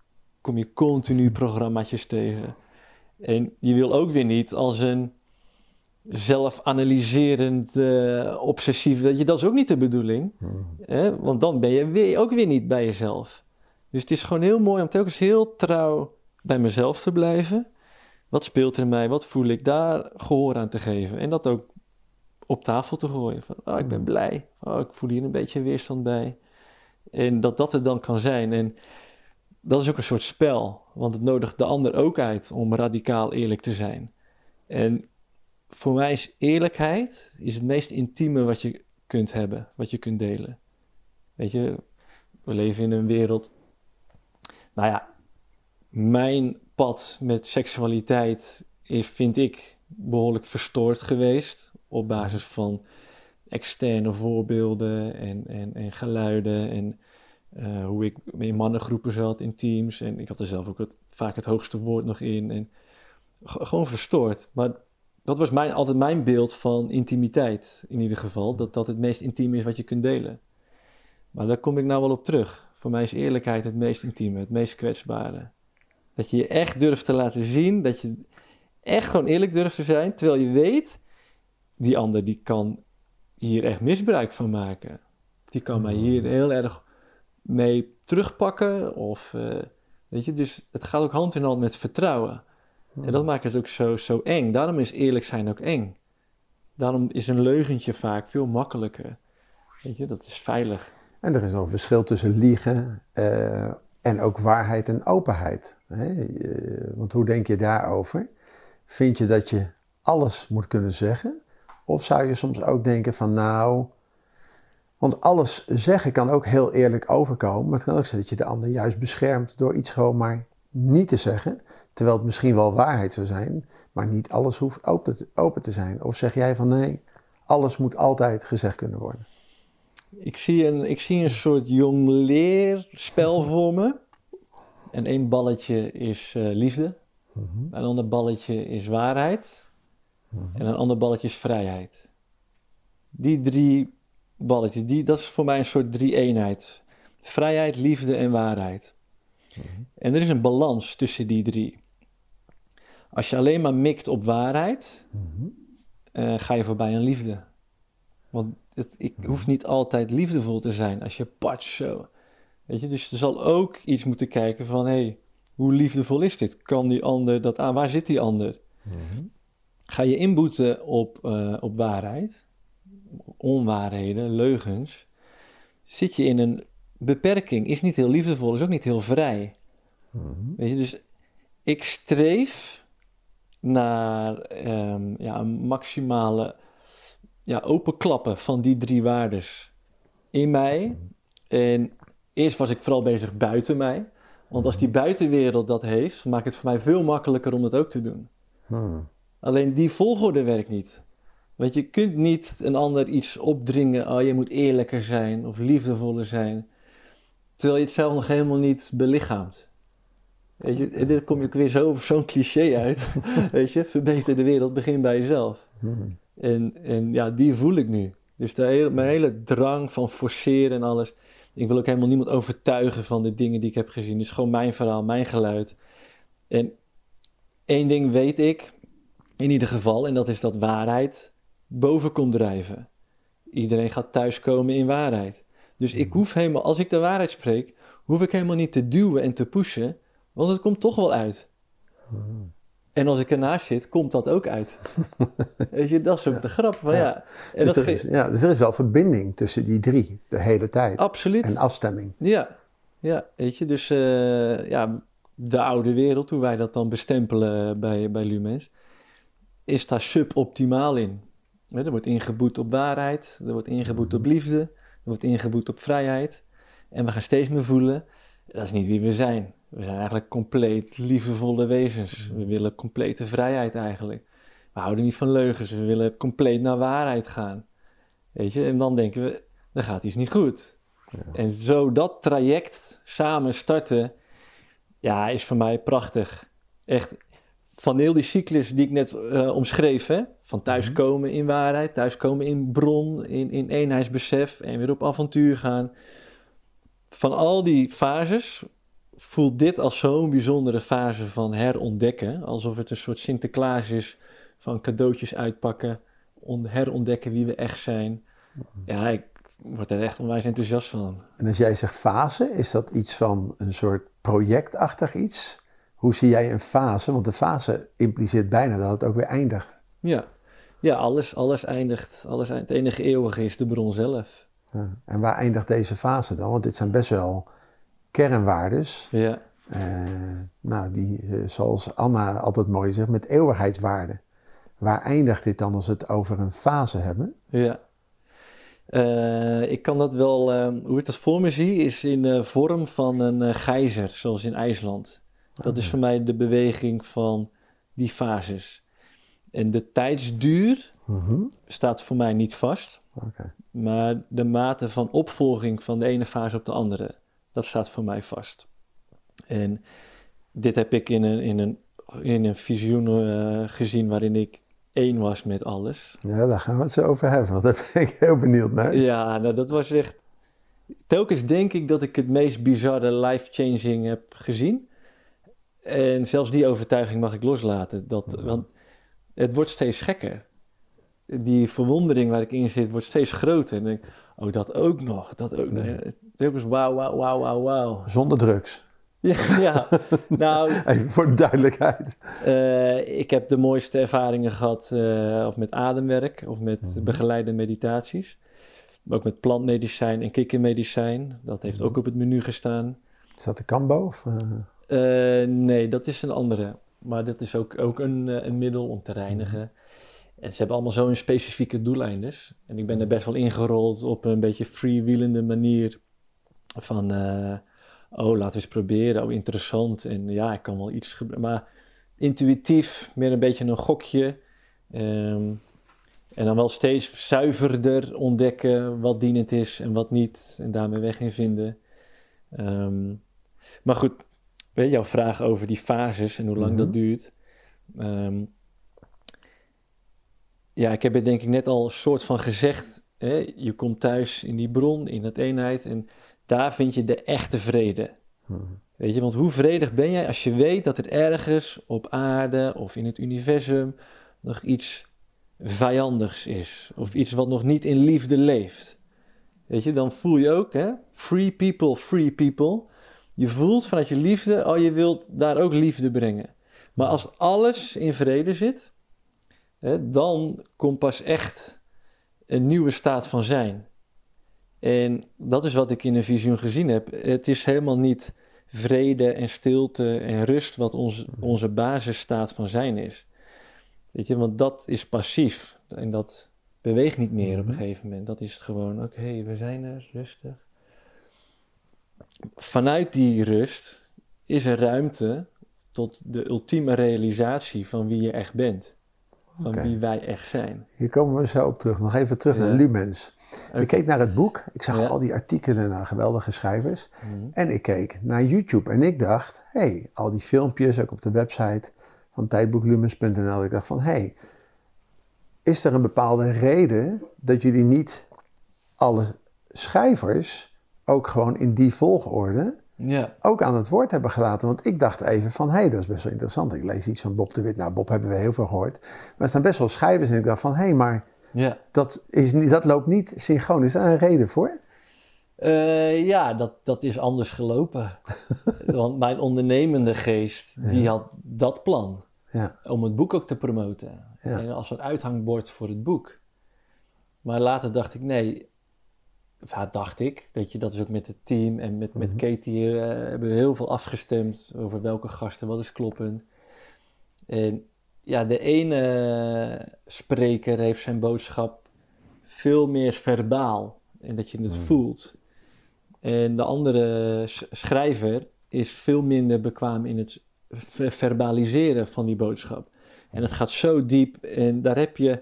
A: kom je continu programmaatjes tegen. En je wil ook weer niet als een zelfanalyserend, eh, obsessief, weet je, dat is ook niet de bedoeling. Hè? Want dan ben je weer, ook weer niet bij jezelf. Dus het is gewoon heel mooi om telkens heel trouw bij mezelf te blijven. Wat speelt er in mij? Wat voel ik? Daar gehoor aan te geven. En dat ook op tafel te gooien. Van, oh, ik ben blij. Oh, ik voel hier een beetje weerstand bij. En dat dat er dan kan zijn. En dat is ook een soort spel. Want het nodigt de ander ook uit om radicaal eerlijk te zijn. En voor mij is eerlijkheid is het meest intieme wat je kunt hebben. Wat je kunt delen. Weet je, we leven in een wereld... Nou ja, mijn pad met seksualiteit is, vind ik, behoorlijk verstoord geweest. Op basis van externe voorbeelden en, en, en geluiden. En eh, hoe ik in mannengroepen zat, in teams. En ik had er zelf ook vaak het hoogste woord nog in. En gewoon verstoord. Maar dat was mijn, altijd mijn beeld van intimiteit, in ieder geval. Dat dat het meest intiem is wat je kunt delen. Maar daar kom ik nou wel op terug. Voor mij is eerlijkheid het meest intieme, het meest kwetsbare. Dat je je echt durft te laten zien, dat je echt gewoon eerlijk durft te zijn, terwijl je weet, die ander die kan hier echt misbruik van maken. Die kan mij hier heel erg mee terugpakken. Of, eh, weet je, dus het gaat ook hand in hand met vertrouwen. En dat maakt het ook zo, zo eng. Daarom is eerlijk zijn ook eng. Daarom is een leugentje vaak veel makkelijker. Weet je, dat is veilig.
B: En er is nog een verschil tussen liegen eh, en ook waarheid en openheid. Hè? Want hoe denk je daarover? Vind je dat je alles moet kunnen zeggen? Of zou je soms ook denken van nou, want alles zeggen kan ook heel eerlijk overkomen, maar het kan ook zijn dat je de ander juist beschermt door iets gewoon maar niet te zeggen, terwijl het misschien wel waarheid zou zijn, maar niet alles hoeft open te, open te zijn. Of zeg jij van nee, alles moet altijd gezegd kunnen worden?
A: Ik zie een, ik zie een soort jong leerspel voor me. En één balletje is uh, liefde. Een ander balletje is waarheid. En een ander balletje is vrijheid. Die drie balletjes, die, dat is voor mij een soort drie-eenheid. Vrijheid, liefde en waarheid. En er is een balans tussen die drie. Als je alleen maar mikt op waarheid, uh, ga je voorbij aan liefde. Want het, ik hoef niet altijd liefdevol te zijn als je patch zo. Weet je, dus er zal ook iets moeten kijken van, hé, hey, hoe liefdevol is dit? Kan die ander dat aan? Waar zit die ander? Ga je inboeten op, uh, op waarheid, onwaarheden, leugens, zit je in een beperking, is niet heel liefdevol, is ook niet heel vrij. Weet je, dus ik streef naar um, ja, een maximale ja, openklappen van die drie waardes in mij. En eerst was ik vooral bezig buiten mij. Want als die buitenwereld dat heeft, maakt het voor mij veel makkelijker om dat ook te doen. Hmm. Alleen die volgorde werkt niet. Want je kunt niet een ander iets opdringen. Oh, je moet eerlijker zijn of liefdevoller zijn. Terwijl je het zelf nog helemaal niet belichaamt. Weet je, en dit kom je ook weer zo op zo'n cliché uit. Weet je, verbeter de wereld, begin bij jezelf. Hmm. En, en ja, die voel ik nu. Dus de hele, mijn hele drang van forceren en alles. Ik wil ook helemaal niemand overtuigen van de dingen die ik heb gezien. Het is gewoon mijn verhaal, mijn geluid. En één ding weet ik, in ieder geval, en dat is dat waarheid boven komt drijven. Iedereen gaat thuiskomen in waarheid. Dus ik mhm. hoef helemaal, als ik de waarheid spreek, hoef ik helemaal niet te duwen en te pushen, want het komt toch wel uit. Mhm. En als ik ernaast zit, komt dat ook uit. Weet je, dat is ook de grap. Van, ja.
B: En dus, dat is, ja, dus er is wel verbinding tussen die drie de hele tijd.
A: Absoluut.
B: En afstemming.
A: Ja, ja weet je, dus uh, ja, de oude wereld, hoe wij dat dan bestempelen bij, bij Lumens, is daar suboptimaal in. Er wordt ingeboet op waarheid, er wordt ingeboet op mhm. liefde, er wordt ingeboet op vrijheid. En we gaan steeds meer voelen, dat is niet wie we zijn. We zijn eigenlijk compleet liefdevolle wezens. We willen complete vrijheid eigenlijk. We houden niet van leugens, we willen compleet naar waarheid gaan. Weet je, en dan denken we, dan gaat iets niet goed. Ja. En zo dat traject samen starten, ja, is voor mij prachtig. Echt, van heel die cyclus die ik net uh, omschreef, hè? van thuiskomen in waarheid, thuiskomen in bron, in, in eenheidsbesef en weer op avontuur gaan. Van al die fases voelt dit als zo'n bijzondere fase van herontdekken. Alsof het een soort Sinterklaas is van cadeautjes uitpakken, herontdekken wie we echt zijn. Ja, ik word er echt onwijs enthousiast van.
B: En als jij zegt fase, is dat iets van een soort projectachtig iets? Hoe zie jij een fase? Want de fase impliceert bijna dat het ook weer eindigt.
A: Ja, ja alles, alles eindigt. Alles, het enige eeuwige is de bron zelf. Ja.
B: En waar eindigt deze fase dan? Want dit zijn best wel kernwaardes. Ja. Uh, nou, die, uh, zoals Anna altijd mooi zegt, met eeuwigheidswaarden. Waar eindigt dit dan als we het over een fase hebben?
A: Ja. Uh, ik kan dat wel, hoe ik dat voor me zie, is in de vorm van een gijzer, zoals in IJsland. Dat is voor mij de beweging van die fases. En de tijdsduur uh staat voor mij niet vast, okay. maar de mate van opvolging van de ene fase op de andere. Dat staat voor mij vast. En dit heb ik in een, in een, in een visioen uh, gezien waarin ik één was met alles.
B: Ja, daar gaan we het zo over hebben, want daar ben ik heel benieuwd naar.
A: Ja, nou dat was echt... Telkens denk ik dat ik het meest bizarre life-changing heb gezien. En zelfs die overtuiging mag ik loslaten. Dat, Want het wordt steeds gekker. Die verwondering waar ik in zit wordt steeds groter. En denk oh, dat ook nog, dat ook nog. Telkens wauw, wauw, wauw, wauw, wauw.
B: Zonder drugs.
A: Ja, ja. nou...
B: Even voor de duidelijkheid.
A: Uh, ik heb de mooiste ervaringen gehad uh, of met ademwerk of met mm begeleide meditaties. Maar ook met plantmedicijn en kikkermedicijn. Dat heeft mm ook op het menu gestaan.
B: Is dat de Cambo? Of,
A: uh... nee, dat is een andere. maar dat is ook, ook een, eh, een middel om te reinigen. En ze hebben allemaal zo een specifieke doeleinden. En ik ben er best wel ingerold op een beetje freewheelende manier. Van, eh, oh, laten we eens proberen. Oh, interessant. En ja, ik kan wel iets gebruiken. Maar intuïtief, meer een beetje een gokje. Ehm, en dan wel steeds zuiverder ontdekken wat dienend is en wat niet. En daarmee weg in vinden. Ehm, maar goed, weet je, jouw vraag over die fases en hoe lang dat
B: Mhm.
A: duurt. Ehm, ja, ik heb het denk ik net al een soort van gezegd. Hè? Je komt thuis in die bron, in dat eenheid. En daar vind je de echte vrede.
B: Mhm.
A: Weet je, want hoe vredig ben jij als je weet dat er ergens op aarde of in het universum nog iets vijandigs is. Of iets wat nog niet in liefde leeft. Weet je, dan voel je ook, hè, free people, free people. Je voelt vanuit je liefde, oh je wilt daar ook liefde brengen. Maar als alles in vrede zit, hè, dan komt pas echt een nieuwe staat van zijn. En dat is wat ik in een visioen gezien heb. Het is helemaal niet vrede en stilte en rust wat ons, onze basisstaat van zijn is. Weet je, want dat is passief en dat beweegt niet meer op een
B: Mhm.
A: gegeven moment. Dat is gewoon, oké, we zijn er, rustig. Vanuit die rust is er ruimte tot de ultieme realisatie van wie je echt bent. Van wie wij echt zijn.
B: Hier komen we zo op terug. Nog even terug
A: Ja.
B: naar Lumens. Ik keek naar het boek. Ik zag
A: Ja.
B: al die artikelen naar geweldige schrijvers.
A: Mhm.
B: En ik keek naar YouTube. En ik dacht, hé, hey, al die filmpjes, ook op de website van tijdboeklumens.nl. Ik dacht van, hé, hey, is er een bepaalde reden dat jullie niet alle schrijvers ook gewoon in die volgorde
A: Ja,
B: ook aan het woord hebben gelaten. Want ik dacht even van, hé, hey, dat is best wel interessant. Ik lees iets van Bob de Wit. Nou, Bob hebben we heel veel gehoord. Maar er staan best wel schrijvers en ik dacht van, hé, hey, maar
A: ja.
B: dat, is dat loopt niet synchroon. Is daar een reden voor?
A: Eh, ja, dat, dat is anders gelopen. Want mijn ondernemende geest, die had dat plan.
B: Ja,
A: Om het boek ook te promoten.
B: Ja.
A: En als een uithangbord voor het boek. Maar later dacht ik, nee... Ja, dacht ik, dat je dat is ook met het team en met, met
B: Mhm.
A: Katie eh, hebben we heel veel afgestemd over welke gasten, wat is kloppend. En ja, de ene spreker heeft zijn boodschap veel meer verbaal en dat je het
B: Mhm.
A: voelt. En de andere schrijver is veel minder bekwaam in het ver- verbaliseren van die boodschap. En het gaat zo diep en daar heb je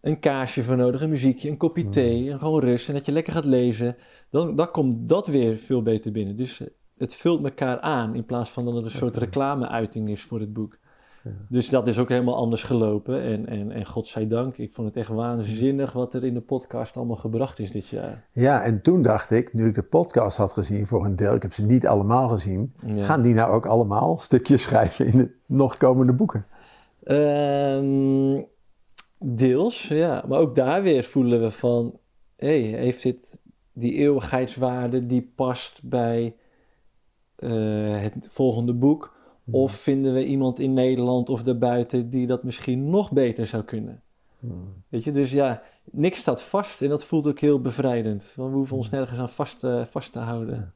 A: een kaarsje voor nodig, een muziekje, een kopje thee en gewoon rust en dat je lekker gaat lezen. Dan, dan komt dat weer veel beter binnen. Dus eh, het vult elkaar aan in plaats van dat het een soort reclame-uiting is voor het boek.
B: Ja.
A: Dus dat is ook helemaal anders gelopen. En, en, en godzijdank, ik vond het echt waanzinnig wat er in de podcast allemaal gebracht is dit jaar.
B: Ja, en toen dacht ik, nu ik de podcast had gezien voor een deel, ik heb ze niet allemaal gezien,
A: Ja.
B: gaan die nou ook allemaal stukjes schrijven in de nog komende boeken?
A: Ehm, deels, ja. Maar ook daar weer voelen we van... hey, heeft dit die eeuwigheidswaarde die past bij eh, het volgende boek? Of vinden we iemand in Nederland of daarbuiten die dat misschien nog beter zou kunnen? Weet je, dus ja, niks staat vast en dat voelt ook heel bevrijdend. Want we hoeven ons nergens aan vast, eh, vast te houden.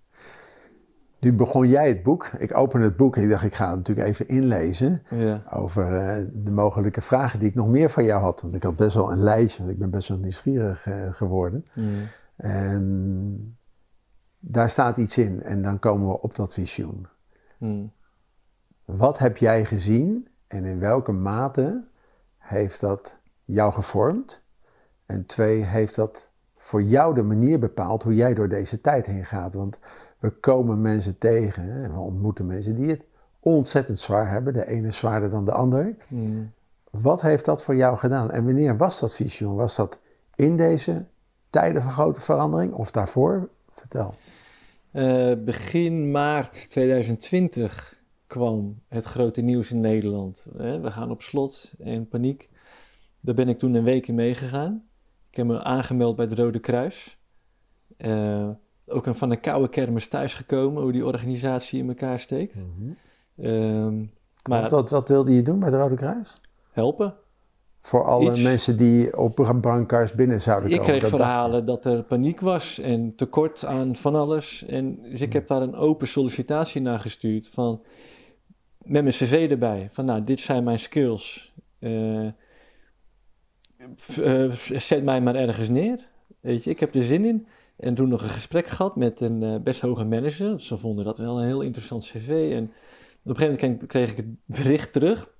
B: Nu begon jij het boek. Ik opende het boek en ik dacht, ik ga het natuurlijk even inlezen
A: Ja.
B: over eh, de mogelijke vragen die ik nog meer van jou had. Want ik had best wel een lijstje, want ik ben best wel nieuwsgierig eh, geworden.
A: Mm.
B: En daar staat iets in en dan komen we op dat visioen.
A: Mm.
B: Wat heb jij gezien en in welke mate heeft dat jou gevormd? En twee, heeft dat voor jou de manier bepaald hoe jij door deze tijd heen gaat? Want we komen mensen tegen hè, en we ontmoeten mensen die het ontzettend zwaar hebben. De ene is zwaarder dan de ander.
A: Mm.
B: Wat heeft dat voor jou gedaan? En wanneer was dat visioen? Was dat in deze tijden van grote verandering of daarvoor? Vertel.
A: Eh, begin maart 2020 kwam het grote nieuws in Nederland. Hè, we gaan op slot en paniek. Daar ben ik toen een week in meegegaan. Ik heb me aangemeld bij het Rode Kruis. Eh, ook een van een koude kermis thuisgekomen, hoe die organisatie in elkaar steekt. Ehm, maar
B: Wat, wat, wat wilde je doen bij het Rode Kruis?
A: helpen.
B: Voor alle
A: Iets.
B: mensen die op brancard binnen zouden
A: Ik
B: komen.
A: kreeg
B: dat dacht je.
A: verhalen dat er paniek was en tekort aan van alles. En dus ik heb daar een open sollicitatie naar gestuurd van... met mijn cv erbij. Van nou, dit zijn mijn skills. Eh, eh, zet mij maar ergens neer. Weet je, ik heb er zin in. En toen nog een gesprek gehad met een eh, best hoge manager. Ze vonden dat wel een heel interessant cv. En op een gegeven moment kreeg ik het bericht terug.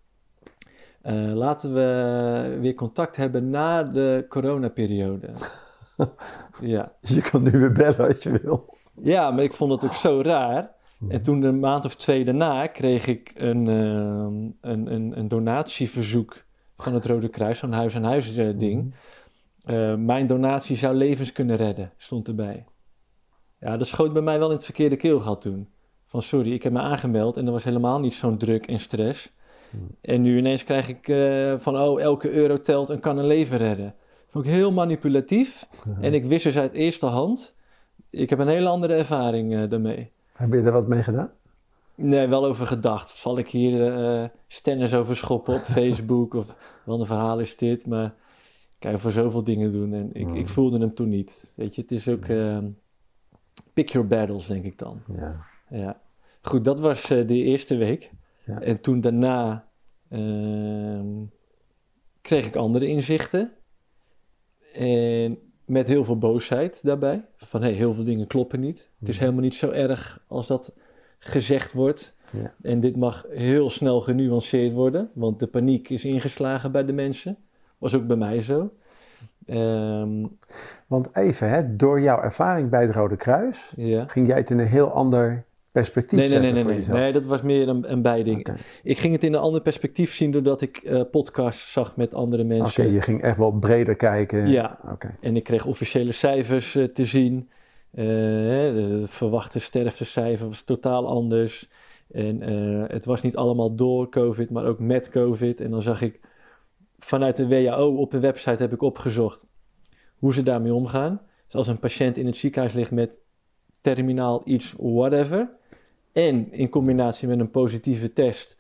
A: Eh, laten we weer contact hebben na de coronaperiode. ja.
B: Dus je kan nu weer bellen als je wil.
A: ja, maar ik vond het ook zo raar. En toen een maand of twee daarna kreeg ik een, eh, een, een, een donatieverzoek van het Rode Kruis, zo'n huis-aan-huis eh, ding. Eh, mijn donatie zou levens kunnen redden, stond erbij. Ja, dat schoot bij mij wel in het verkeerde keelgat toen. Van sorry, ik heb me aangemeld en er was helemaal niet zo'n druk en stress. En nu ineens krijg ik eh, van, oh, elke euro telt en kan een leven redden. Vond ik heel manipulatief. En ik wist dus uit eerste hand, ik heb een hele andere ervaring eh, daarmee.
B: Heb je er wat mee gedaan?
A: Nee, wel over gedacht. Zal ik hier eh stennis over schoppen op Facebook? Of wat een verhaal is dit? Maar kan voor zoveel dingen doen. En ik,
B: Mm.
A: ik voelde hem toen niet. Weet je, het is ook... eh, pick your battles, denk ik dan.
B: Ja.
A: Ja. Goed, dat was eh, de eerste week.
B: Ja.
A: En toen daarna ehm, kreeg ik andere inzichten. En met heel veel boosheid daarbij. Van hey, heel veel dingen kloppen niet. Het is
B: Mhm.
A: helemaal niet zo erg als dat gezegd wordt.
B: Ja.
A: En dit mag heel snel genuanceerd worden. Want de paniek is ingeslagen bij de mensen. Was ook bij mij zo. Ehm,
B: Want even, hè, door jouw ervaring bij het Rode Kruis ging jij het in een heel ander perspectief
A: Nee, nee, nee, nee, nee. dat was meer een, een bijding.
B: Oké,
A: Ik ging het in een ander perspectief zien doordat ik eh, podcasts zag met andere
B: Oké,
A: mensen.
B: je ging echt wel breder kijken.
A: Ja.
B: Oké.
A: En ik kreeg officiële cijfers eh, te zien. Hè, de, verwachte sterftecijfer was totaal anders. En het was niet allemaal door COVID, maar ook met COVID. En dan zag ik vanuit de WHO op de website heb ik opgezocht hoe ze daarmee omgaan. Dus als een patiënt in het ziekenhuis ligt met terminaal iets, whatever. En in combinatie met een positieve test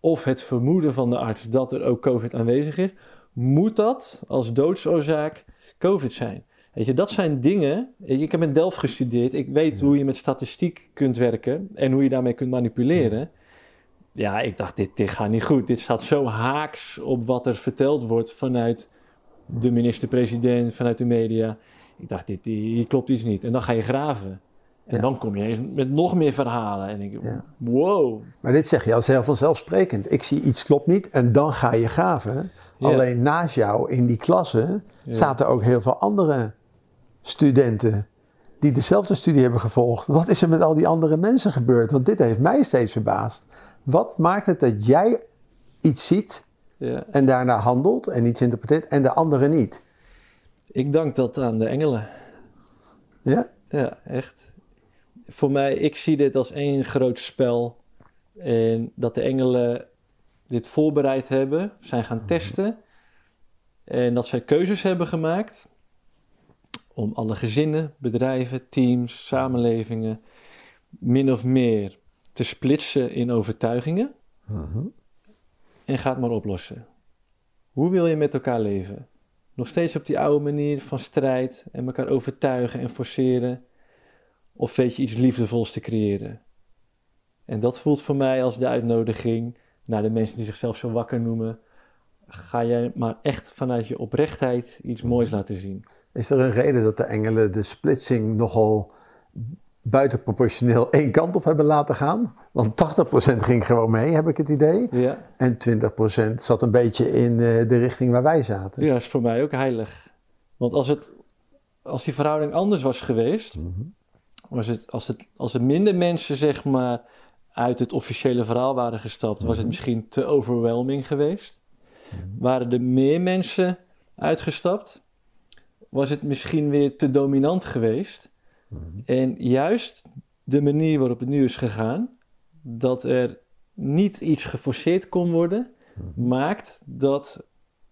A: of het vermoeden van de arts dat er ook COVID aanwezig is, moet dat als doodsoorzaak COVID zijn. Weet je, dat zijn dingen. Ik heb in Delft gestudeerd. Ik weet hoe je met statistiek kunt werken en hoe je daarmee kunt manipuleren. Ja, ik dacht, dit, dit gaat niet goed. Dit staat zo haaks op wat er verteld wordt vanuit de minister-president, vanuit de media. Ik dacht, dit, hier klopt iets niet. En dan ga je graven. En
B: Ja.
A: dan kom je eens met nog meer verhalen. En ik,
B: Ja.
A: wow.
B: Maar dit zeg je als heel vanzelfsprekend. Ik zie iets klopt niet en dan ga je graven.
A: Ja.
B: Alleen naast jou in die klasse
A: Ja.
B: zaten ook heel veel andere studenten die dezelfde studie hebben gevolgd. Wat is er met al die andere mensen gebeurd? Want dit heeft mij steeds verbaasd. Wat maakt het dat jij iets ziet
A: Ja.
B: en daarna handelt en iets interpreteert en de anderen niet?
A: Ik dank dat aan de engelen.
B: Ja?
A: Ja, echt. Voor mij, ik zie dit als één groot spel. En dat de engelen dit voorbereid hebben, zijn gaan testen. En dat zij keuzes hebben gemaakt om alle gezinnen, bedrijven, teams, samenlevingen min of meer te splitsen in overtuigingen.
B: Mhm.
A: En ga het maar oplossen. Hoe wil je met elkaar leven? Nog steeds op die oude manier van strijd en elkaar overtuigen en forceren? Of weet je iets liefdevols te creëren? En dat voelt voor mij als de uitnodiging naar de mensen die zichzelf zo wakker noemen. Ga jij maar echt vanuit je oprechtheid iets moois laten zien.
B: Is er een reden dat de engelen de splitsing nogal buitenproportioneel één kant op hebben laten gaan? Want 80% ging gewoon mee, heb ik het idee.
A: Ja,
B: En 20% zat een beetje in eh, de richting waar wij zaten.
A: ja is voor mij ook heilig. Want als, het, als die verhouding anders was geweest,
B: Mhm.
A: was het, als, het, als er minder mensen zeg maar uit het officiële verhaal waren gestapt, was het misschien te overwhelming geweest. Waren er meer mensen uitgestapt, was het misschien weer te dominant geweest. En juist de manier waarop het nu is gegaan, dat er niet iets geforceerd kon worden, maakt dat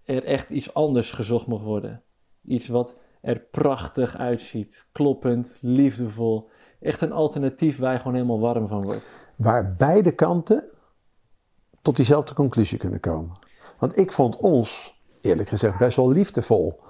A: er echt iets anders gezocht mag worden. Iets wat er prachtig uitziet, kloppend, liefdevol. Echt een alternatief waar je gewoon helemaal warm van wordt.
B: Waar beide kanten tot diezelfde conclusie kunnen komen. Want ik vond ons, eerlijk gezegd, best wel liefdevol.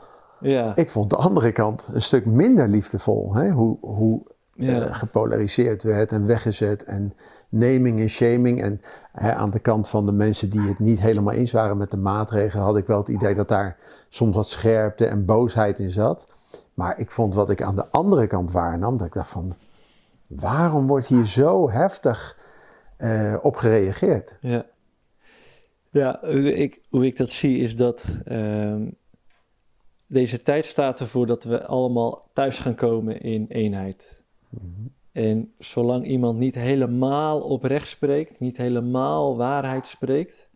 A: Ja,
B: Ik vond de andere kant een stuk minder liefdevol. Hè? Hoe, hoe
A: Ja.
B: eh, gepolariseerd werd en weggezet. En naming en shaming. En hè, aan de kant van de mensen die het niet helemaal eens waren met de maatregelen, had ik wel het idee dat daar soms wat scherpte en boosheid in zat. Maar ik vond wat ik aan de andere kant waarnam, dat ik dacht van, waarom wordt hier zo heftig eh, op gereageerd?
A: Ja. Ja, hoe ik, hoe ik dat zie is dat ehm, deze tijd staat ervoor dat we allemaal thuis gaan komen in eenheid. En zolang iemand niet helemaal oprecht spreekt, niet helemaal waarheid spreekt,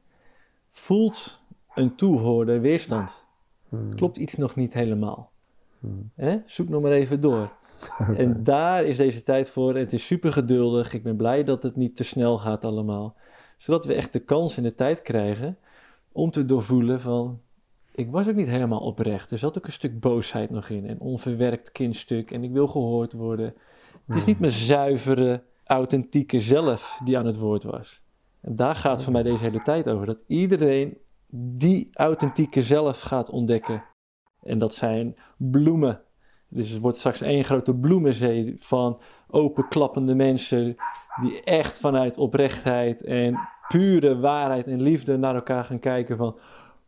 A: voelt een toehoorder weerstand. Klopt iets nog niet helemaal. Hè? Zoek nog maar even door. En daar is deze tijd voor. Het is super geduldig. Ik ben blij dat het niet te snel gaat allemaal. Zodat we echt de kans en de tijd krijgen om te doorvoelen van... Ik was ook niet helemaal oprecht. Er zat ook een stuk boosheid nog in. En onverwerkt kindstuk. En ik wil gehoord worden. Het is niet mijn zuivere, authentieke zelf die aan het woord was. En daar gaat voor mij deze hele tijd over. Dat iedereen die authentieke zelf gaat ontdekken. En dat zijn bloemen. Dus het wordt straks één grote bloemenzee van openklappende mensen die echt vanuit oprechtheid en pure waarheid en liefde naar elkaar gaan kijken van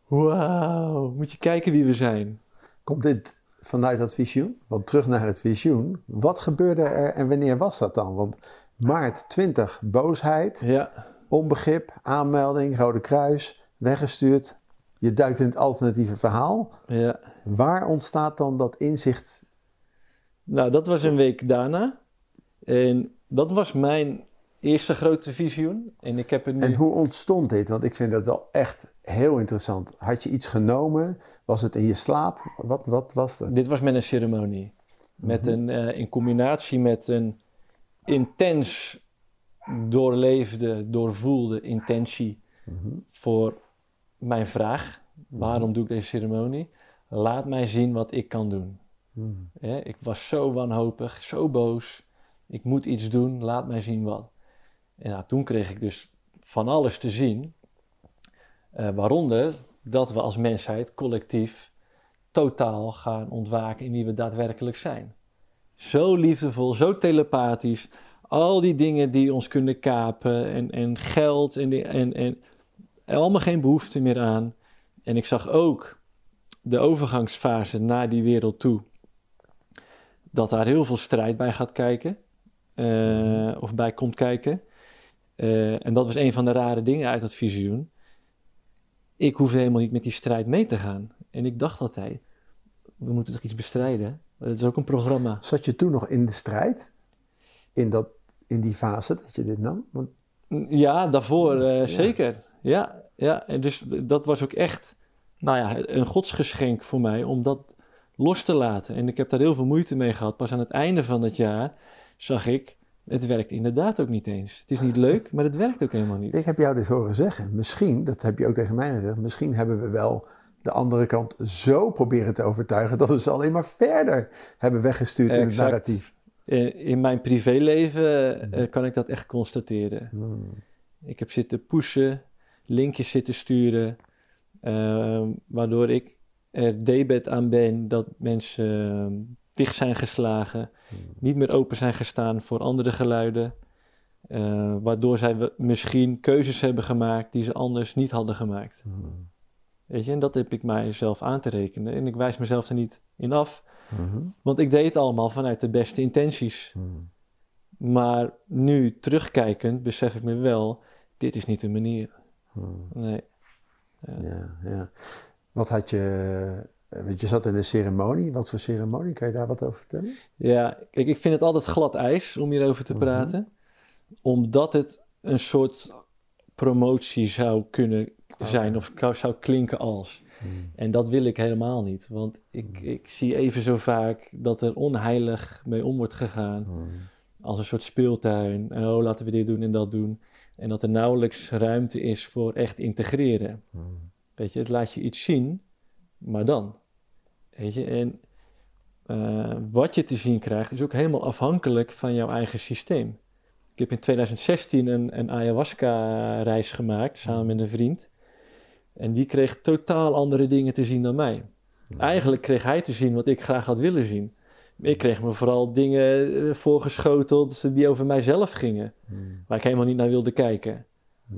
A: wauw, moet je kijken wie we zijn.
B: Komt dit vanuit dat visioen? Want terug naar het visioen. Wat gebeurde er en wanneer was dat dan? Want maart 20, boosheid,
A: Ja,
B: onbegrip, aanmelding, Rode Kruis, weggestuurd. Je duikt in het alternatieve verhaal.
A: ja.
B: Waar ontstaat dan dat inzicht?
A: Nou, dat was een week daarna. En dat was mijn eerste grote visioen. En ik heb nu...
B: En hoe ontstond dit? Want ik vind dat wel echt heel interessant. Had je iets genomen? Was het in je slaap? Wat, wat was het?
A: Dit was met een ceremonie. Met
B: Mhm.
A: een, eh, in combinatie met een intens doorleefde, doorvoelde intentie
B: Mhm.
A: voor mijn vraag. Waarom doe ik deze ceremonie? Laat mij zien wat ik kan doen. Hè, ik was zo wanhopig, zo boos. Ik moet iets doen, laat mij zien wat. En nou, toen kreeg ik dus van alles te zien. eh, waaronder dat we als mensheid collectief totaal gaan ontwaken in wie we daadwerkelijk zijn. Zo liefdevol, zo telepathisch. Al die dingen die ons kunnen kapen en, en geld en, en, en allemaal geen behoefte meer aan. En ik zag ook de overgangsfase naar die wereld toe. Dat daar heel veel strijd bij gaat kijken. eh, of bij komt kijken. Eh, en dat was een van de rare dingen uit dat visioen. Ik hoefde helemaal niet met die strijd mee te gaan. En ik dacht altijd, we moeten toch iets bestrijden? Het is ook een programma.
B: Zat je toen nog in de strijd? In, dat, in die fase dat je dit nam? Want,
A: Ja, daarvoor eh,
B: Ja.
A: zeker. Ja, ja, en dus dat was ook echt nou ja, een godsgeschenk voor mij om dat los te laten. En ik heb daar heel veel moeite mee gehad. Pas aan het einde van het jaar zag ik, het werkt inderdaad ook niet eens. Het is niet leuk, maar het werkt ook helemaal niet.
B: ik heb jou dit horen zeggen. Misschien, dat heb je ook tegen mij gezegd, misschien hebben we wel de andere kant zo proberen te overtuigen dat we ze alleen maar verder hebben weggestuurd in het narratief.
A: Eh, In mijn privéleven eh, kan ik dat echt constateren.
B: Hmm.
A: Ik heb zitten pushen, linkjes zitten sturen, ehm, waardoor ik er debet aan ben dat mensen dicht zijn geslagen, niet meer open zijn gestaan voor andere geluiden, eh, waardoor zij we- misschien keuzes hebben gemaakt die ze anders niet hadden gemaakt.
B: Hmm.
A: Weet je, en dat heb ik mijzelf aan te rekenen en ik wijs mezelf er niet in af,
B: Mhm.
A: want ik deed het allemaal vanuit de beste intenties.
B: Hmm.
A: Maar nu terugkijkend besef ik me wel, dit is niet de manier.
B: Hmm.
A: Nee.
B: Ja, ja. Wat had je, want je zat in een ceremonie. Wat voor ceremonie? Kan je daar wat over vertellen?
A: Ja, kijk, ik vind het altijd glad ijs om hierover te
B: Mhm.
A: praten. Omdat het een soort promotie zou kunnen zijn of zou- klinken als.
B: Hmm.
A: En dat wil ik helemaal niet. Want ik, ik zie even zo vaak dat er onheilig mee om wordt gegaan.
B: Hmm.
A: Als een soort speeltuin. En oh, laten we dit doen en dat doen. En dat er nauwelijks ruimte is voor echt integreren. Weet je, het laat je iets zien, maar dan. Weet je, en eh, wat je te zien krijgt is ook helemaal afhankelijk van jouw eigen systeem. Ik heb in 2016 een, een ayahuasca-reis gemaakt samen met een vriend. En die kreeg totaal andere dingen te zien dan mij. Eigenlijk kreeg hij te zien wat ik graag had willen zien. Ik kreeg me vooral dingen eh, voorgeschoteld die over mijzelf gingen.
B: Hmm.
A: Waar ik helemaal niet naar wilde kijken.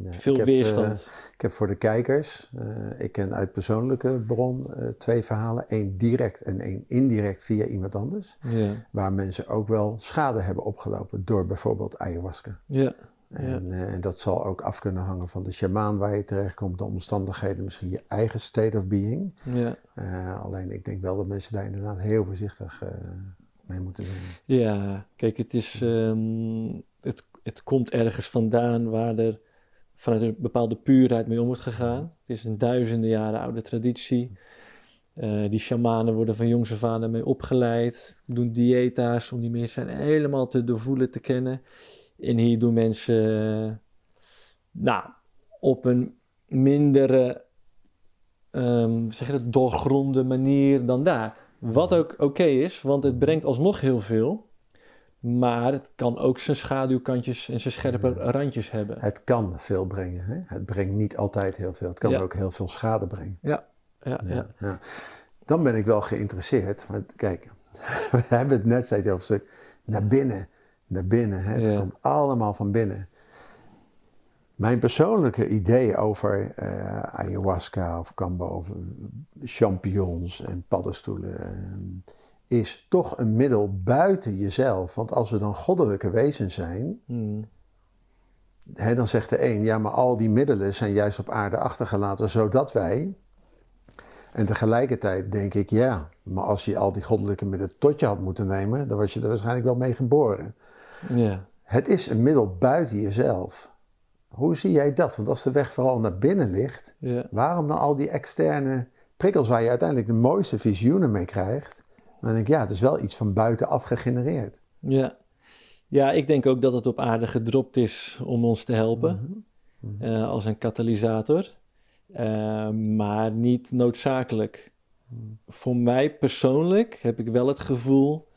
B: Ja,
A: Veel
B: ik heb, eh,
A: weerstand.
B: ik heb voor de kijkers, eh, ik ken uit persoonlijke bron eh, twee verhalen. één direct en één indirect via iemand anders.
A: ja.
B: Waar mensen ook wel schade hebben opgelopen door bijvoorbeeld ayahuasca.
A: Ja.
B: En, en dat zal ook af kunnen hangen van de shamaan waar je terechtkomt, de omstandigheden, misschien je eigen state of being.
A: Ja.
B: Alleen ik denk wel dat mensen daar inderdaad heel voorzichtig mee moeten zijn.
A: Ja, kijk, het is. ehm, het, het komt ergens vandaan waar er vanuit een bepaalde puurheid mee om wordt gegaan. Het is een duizenden jaren oude traditie. Eh, die shamanen worden van jongs af aan mee opgeleid, doen diëta's om die mensen helemaal te doorvoelen, te kennen. En hier doen mensen, eh, nou, op een mindere, ehm, zeg doorgronde manier dan daar. Wat ook oké is, want het brengt alsnog heel veel. Maar het kan ook zijn schaduwkantjes en zijn scherpe
B: Ja.
A: randjes hebben.
B: Het kan veel brengen. Hè? Het brengt niet altijd heel veel. Het kan
A: Ja.
B: ook heel veel schade brengen.
A: Ja, ja.
B: Ja. Dan ben ik wel geïnteresseerd. Want kijk, we hebben het net steeds over een stuk naar binnen. Naar binnen. Hè? Het
A: Ja.
B: komt allemaal van binnen. Mijn persoonlijke idee over eh, ayahuasca of kambo, of eh, champignons en paddenstoelen, is toch een middel buiten jezelf. Want als we dan goddelijke wezens zijn,
A: Hmm.
B: Hè, dan zegt de een, ja, maar al die middelen zijn juist op aarde achtergelaten, zodat wij. En tegelijkertijd denk ik, ja, maar als je al die goddelijke middelen tot je had moeten nemen, dan was je er waarschijnlijk wel mee geboren.
A: ja.
B: Het is een middel buiten jezelf. Hoe zie jij dat? Want als de weg vooral naar binnen ligt,
A: ja.
B: waarom dan al die externe prikkels waar je uiteindelijk de mooiste visioenen mee krijgt? Dan denk ik, ja, het is wel iets van buitenaf gegenereerd.
A: Ja. ja, ik denk ook dat het op aarde gedropt is om ons te helpen.
B: Mhm.
A: eh, als een katalysator. Eh, maar niet noodzakelijk. Voor mij persoonlijk heb ik wel het gevoel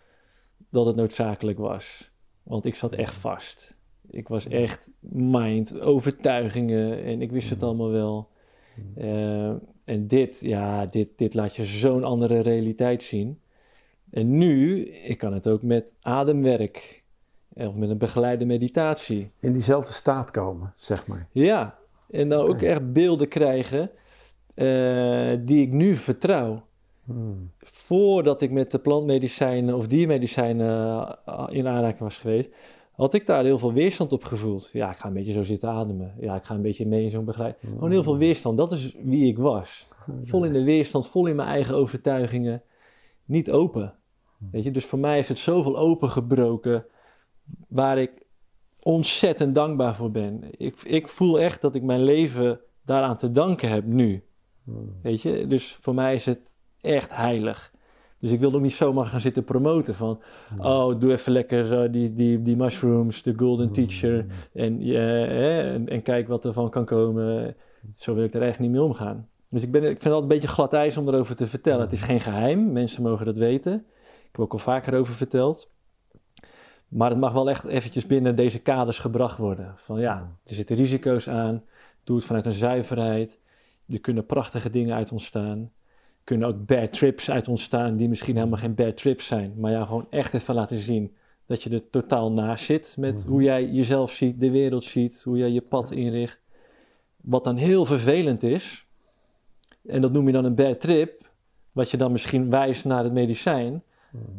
A: dat het noodzakelijk was. Want ik zat echt vast. Ik was echt mind, overtuigingen en ik wist het allemaal wel. Eh, en dit, ja, dit, dit laat je zo'n andere realiteit zien. En nu, ik kan het ook met ademwerk of met een begeleide meditatie.
B: In diezelfde staat komen, zeg maar.
A: Ja, en dan ook echt beelden krijgen eh, die ik nu vertrouw.
B: Hmm.
A: Voordat ik met de plantmedicijnen of diermedicijnen eh, in aanraking was geweest, had ik daar heel veel weerstand op gevoeld. Ja, ik ga een beetje zo zitten ademen. Ja, ik ga een beetje mee in zo'n begeleid. Gewoon heel veel weerstand. Dat is wie ik was. Vol in de weerstand, vol in mijn eigen overtuigingen. Niet open. Weet je, dus voor mij is het zoveel opengebroken waar ik ontzettend dankbaar voor ben. Ik, ik voel echt dat ik mijn leven daaraan te danken heb nu. Weet je, dus voor mij is het echt heilig. Dus ik wil ook niet zomaar gaan zitten promoten van... oh, doe even lekker eh, die, die, die mushrooms, de golden teacher... En, eh, en, en kijk wat er van kan komen. Zo wil ik er echt niet mee omgaan. Dus ik, ben, ik vind het altijd een beetje glad ijs om erover te vertellen. Het is geen geheim, mensen mogen dat weten. Ik heb ook al vaker over verteld. Maar het mag wel echt eventjes binnen deze kaders gebracht worden. Van ja, er zitten risico's aan. Doe het vanuit een zuiverheid. Er kunnen prachtige dingen uit ontstaan. Er kunnen ook bad trips uit ontstaan die misschien helemaal geen bad trips zijn. Maar ja, gewoon echt even laten zien dat je er totaal naast zit met hoe jij jezelf ziet, de wereld ziet, hoe jij je pad inricht. Wat dan heel vervelend is, en dat noem je dan een bad trip, wat je dan misschien wijst naar het medicijn.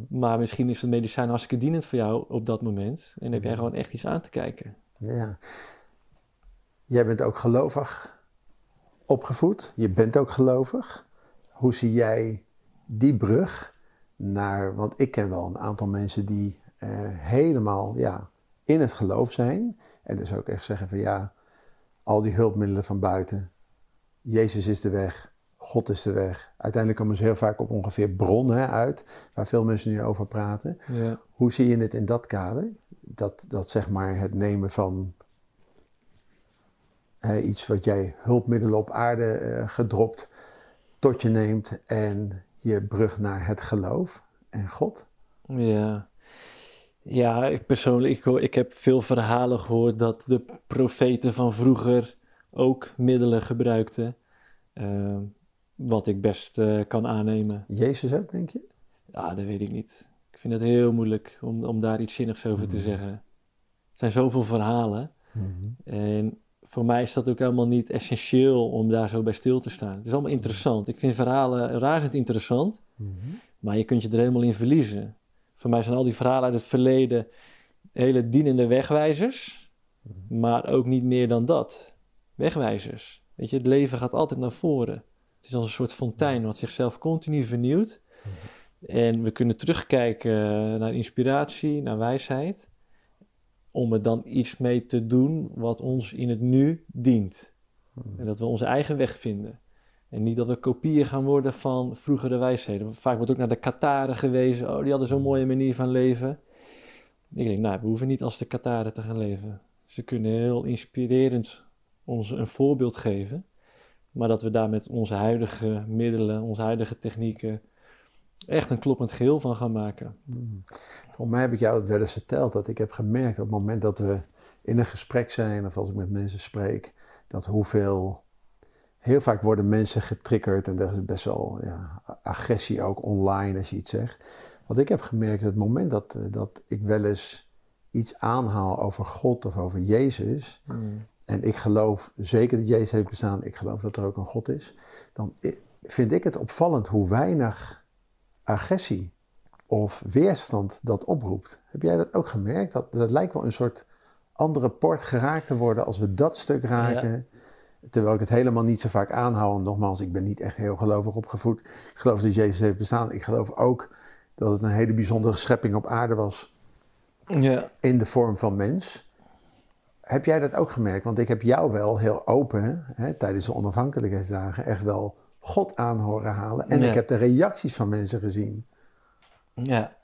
A: Maar misschien is het medicijn hartstikke dienend voor jou op dat moment. En heb jij gewoon echt iets aan te kijken.
B: Ja. Jij bent ook gelovig opgevoed. Je bent ook gelovig. Hoe zie jij die brug naar... Want ik ken wel een aantal mensen die eh, helemaal ja, in het geloof zijn. En dus ook echt zeggen van ja, al die hulpmiddelen van buiten. Jezus is de weg. God is de weg. Uiteindelijk komen ze heel vaak op ongeveer bronnen uit, waar veel mensen nu over praten.
A: Ja.
B: Hoe zie je het in dat kader? Dat, dat zeg maar het nemen van hè, iets wat jij hulpmiddelen op aarde eh, gedropt tot je neemt en je brug naar het geloof en God.
A: Ja, ja ik persoonlijk, ik, hoor- ik heb veel verhalen gehoord dat de profeten van vroeger ook middelen gebruikten. eh, wat ik best eh, kan aannemen.
B: Jezus ook, denk je?
A: Ja, dat weet ik niet. Ik vind het heel moeilijk om, om daar iets zinnigs over te
B: Mhm.
A: zeggen. Het zijn zoveel verhalen. En voor mij is dat ook helemaal niet essentieel om daar zo bij stil te staan. Het is allemaal interessant. Ik vind verhalen razend interessant, maar je kunt je er helemaal in verliezen. Voor mij zijn al die verhalen uit het verleden hele dienende wegwijzers, maar ook niet meer dan dat. Wegwijzers. Weet je, het leven gaat altijd naar voren. Het is als een soort fontein wat zichzelf continu vernieuwt. En we kunnen terugkijken naar inspiratie, naar wijsheid, om er dan iets mee te doen wat ons in het nu dient. En dat we onze eigen weg vinden. En niet dat we kopieën gaan worden van vroegere wijsheden. Vaak wordt ook naar de Kataren gewezen. Oh, die hadden zo'n mooie manier van leven. Ik denk, nou, we hoeven niet als de Kataren te gaan leven. Ze kunnen heel inspirerend ons een voorbeeld geven. Maar dat we daar met onze huidige middelen, onze huidige technieken, echt een kloppend geheel van gaan maken.
B: Volgens mij heb ik jou dat wel eens verteld, dat ik heb gemerkt op het moment dat we in een gesprek zijn of als ik met mensen spreek, dat hoeveel, heel vaak worden mensen getriggerd en er is best wel ja, agressie ook online als je iets zegt. Wat ik heb gemerkt, het moment dat, eh, dat ik wel eens iets aanhaal over God of over Jezus, en ik geloof zeker dat Jezus heeft bestaan, ik geloof dat er ook een God is, dan vind ik het opvallend hoe weinig agressie of weerstand dat oproept. Heb jij dat ook gemerkt? Dat, dat lijkt wel een soort andere port geraakt te worden als we dat stuk raken. Terwijl ik het helemaal niet zo vaak aanhoud. En nogmaals, ik ben niet echt heel gelovig opgevoed. Ik geloof dat Jezus heeft bestaan. Ik geloof ook dat het een hele bijzondere schepping op aarde was
A: Ja,
B: in de vorm van mens. Heb jij dat ook gemerkt? Want ik heb jou wel heel open hè, tijdens de onafhankelijkheidsdagen echt wel God aan horen halen. En
A: Ja.
B: ik heb de reacties van mensen gezien.
A: ja.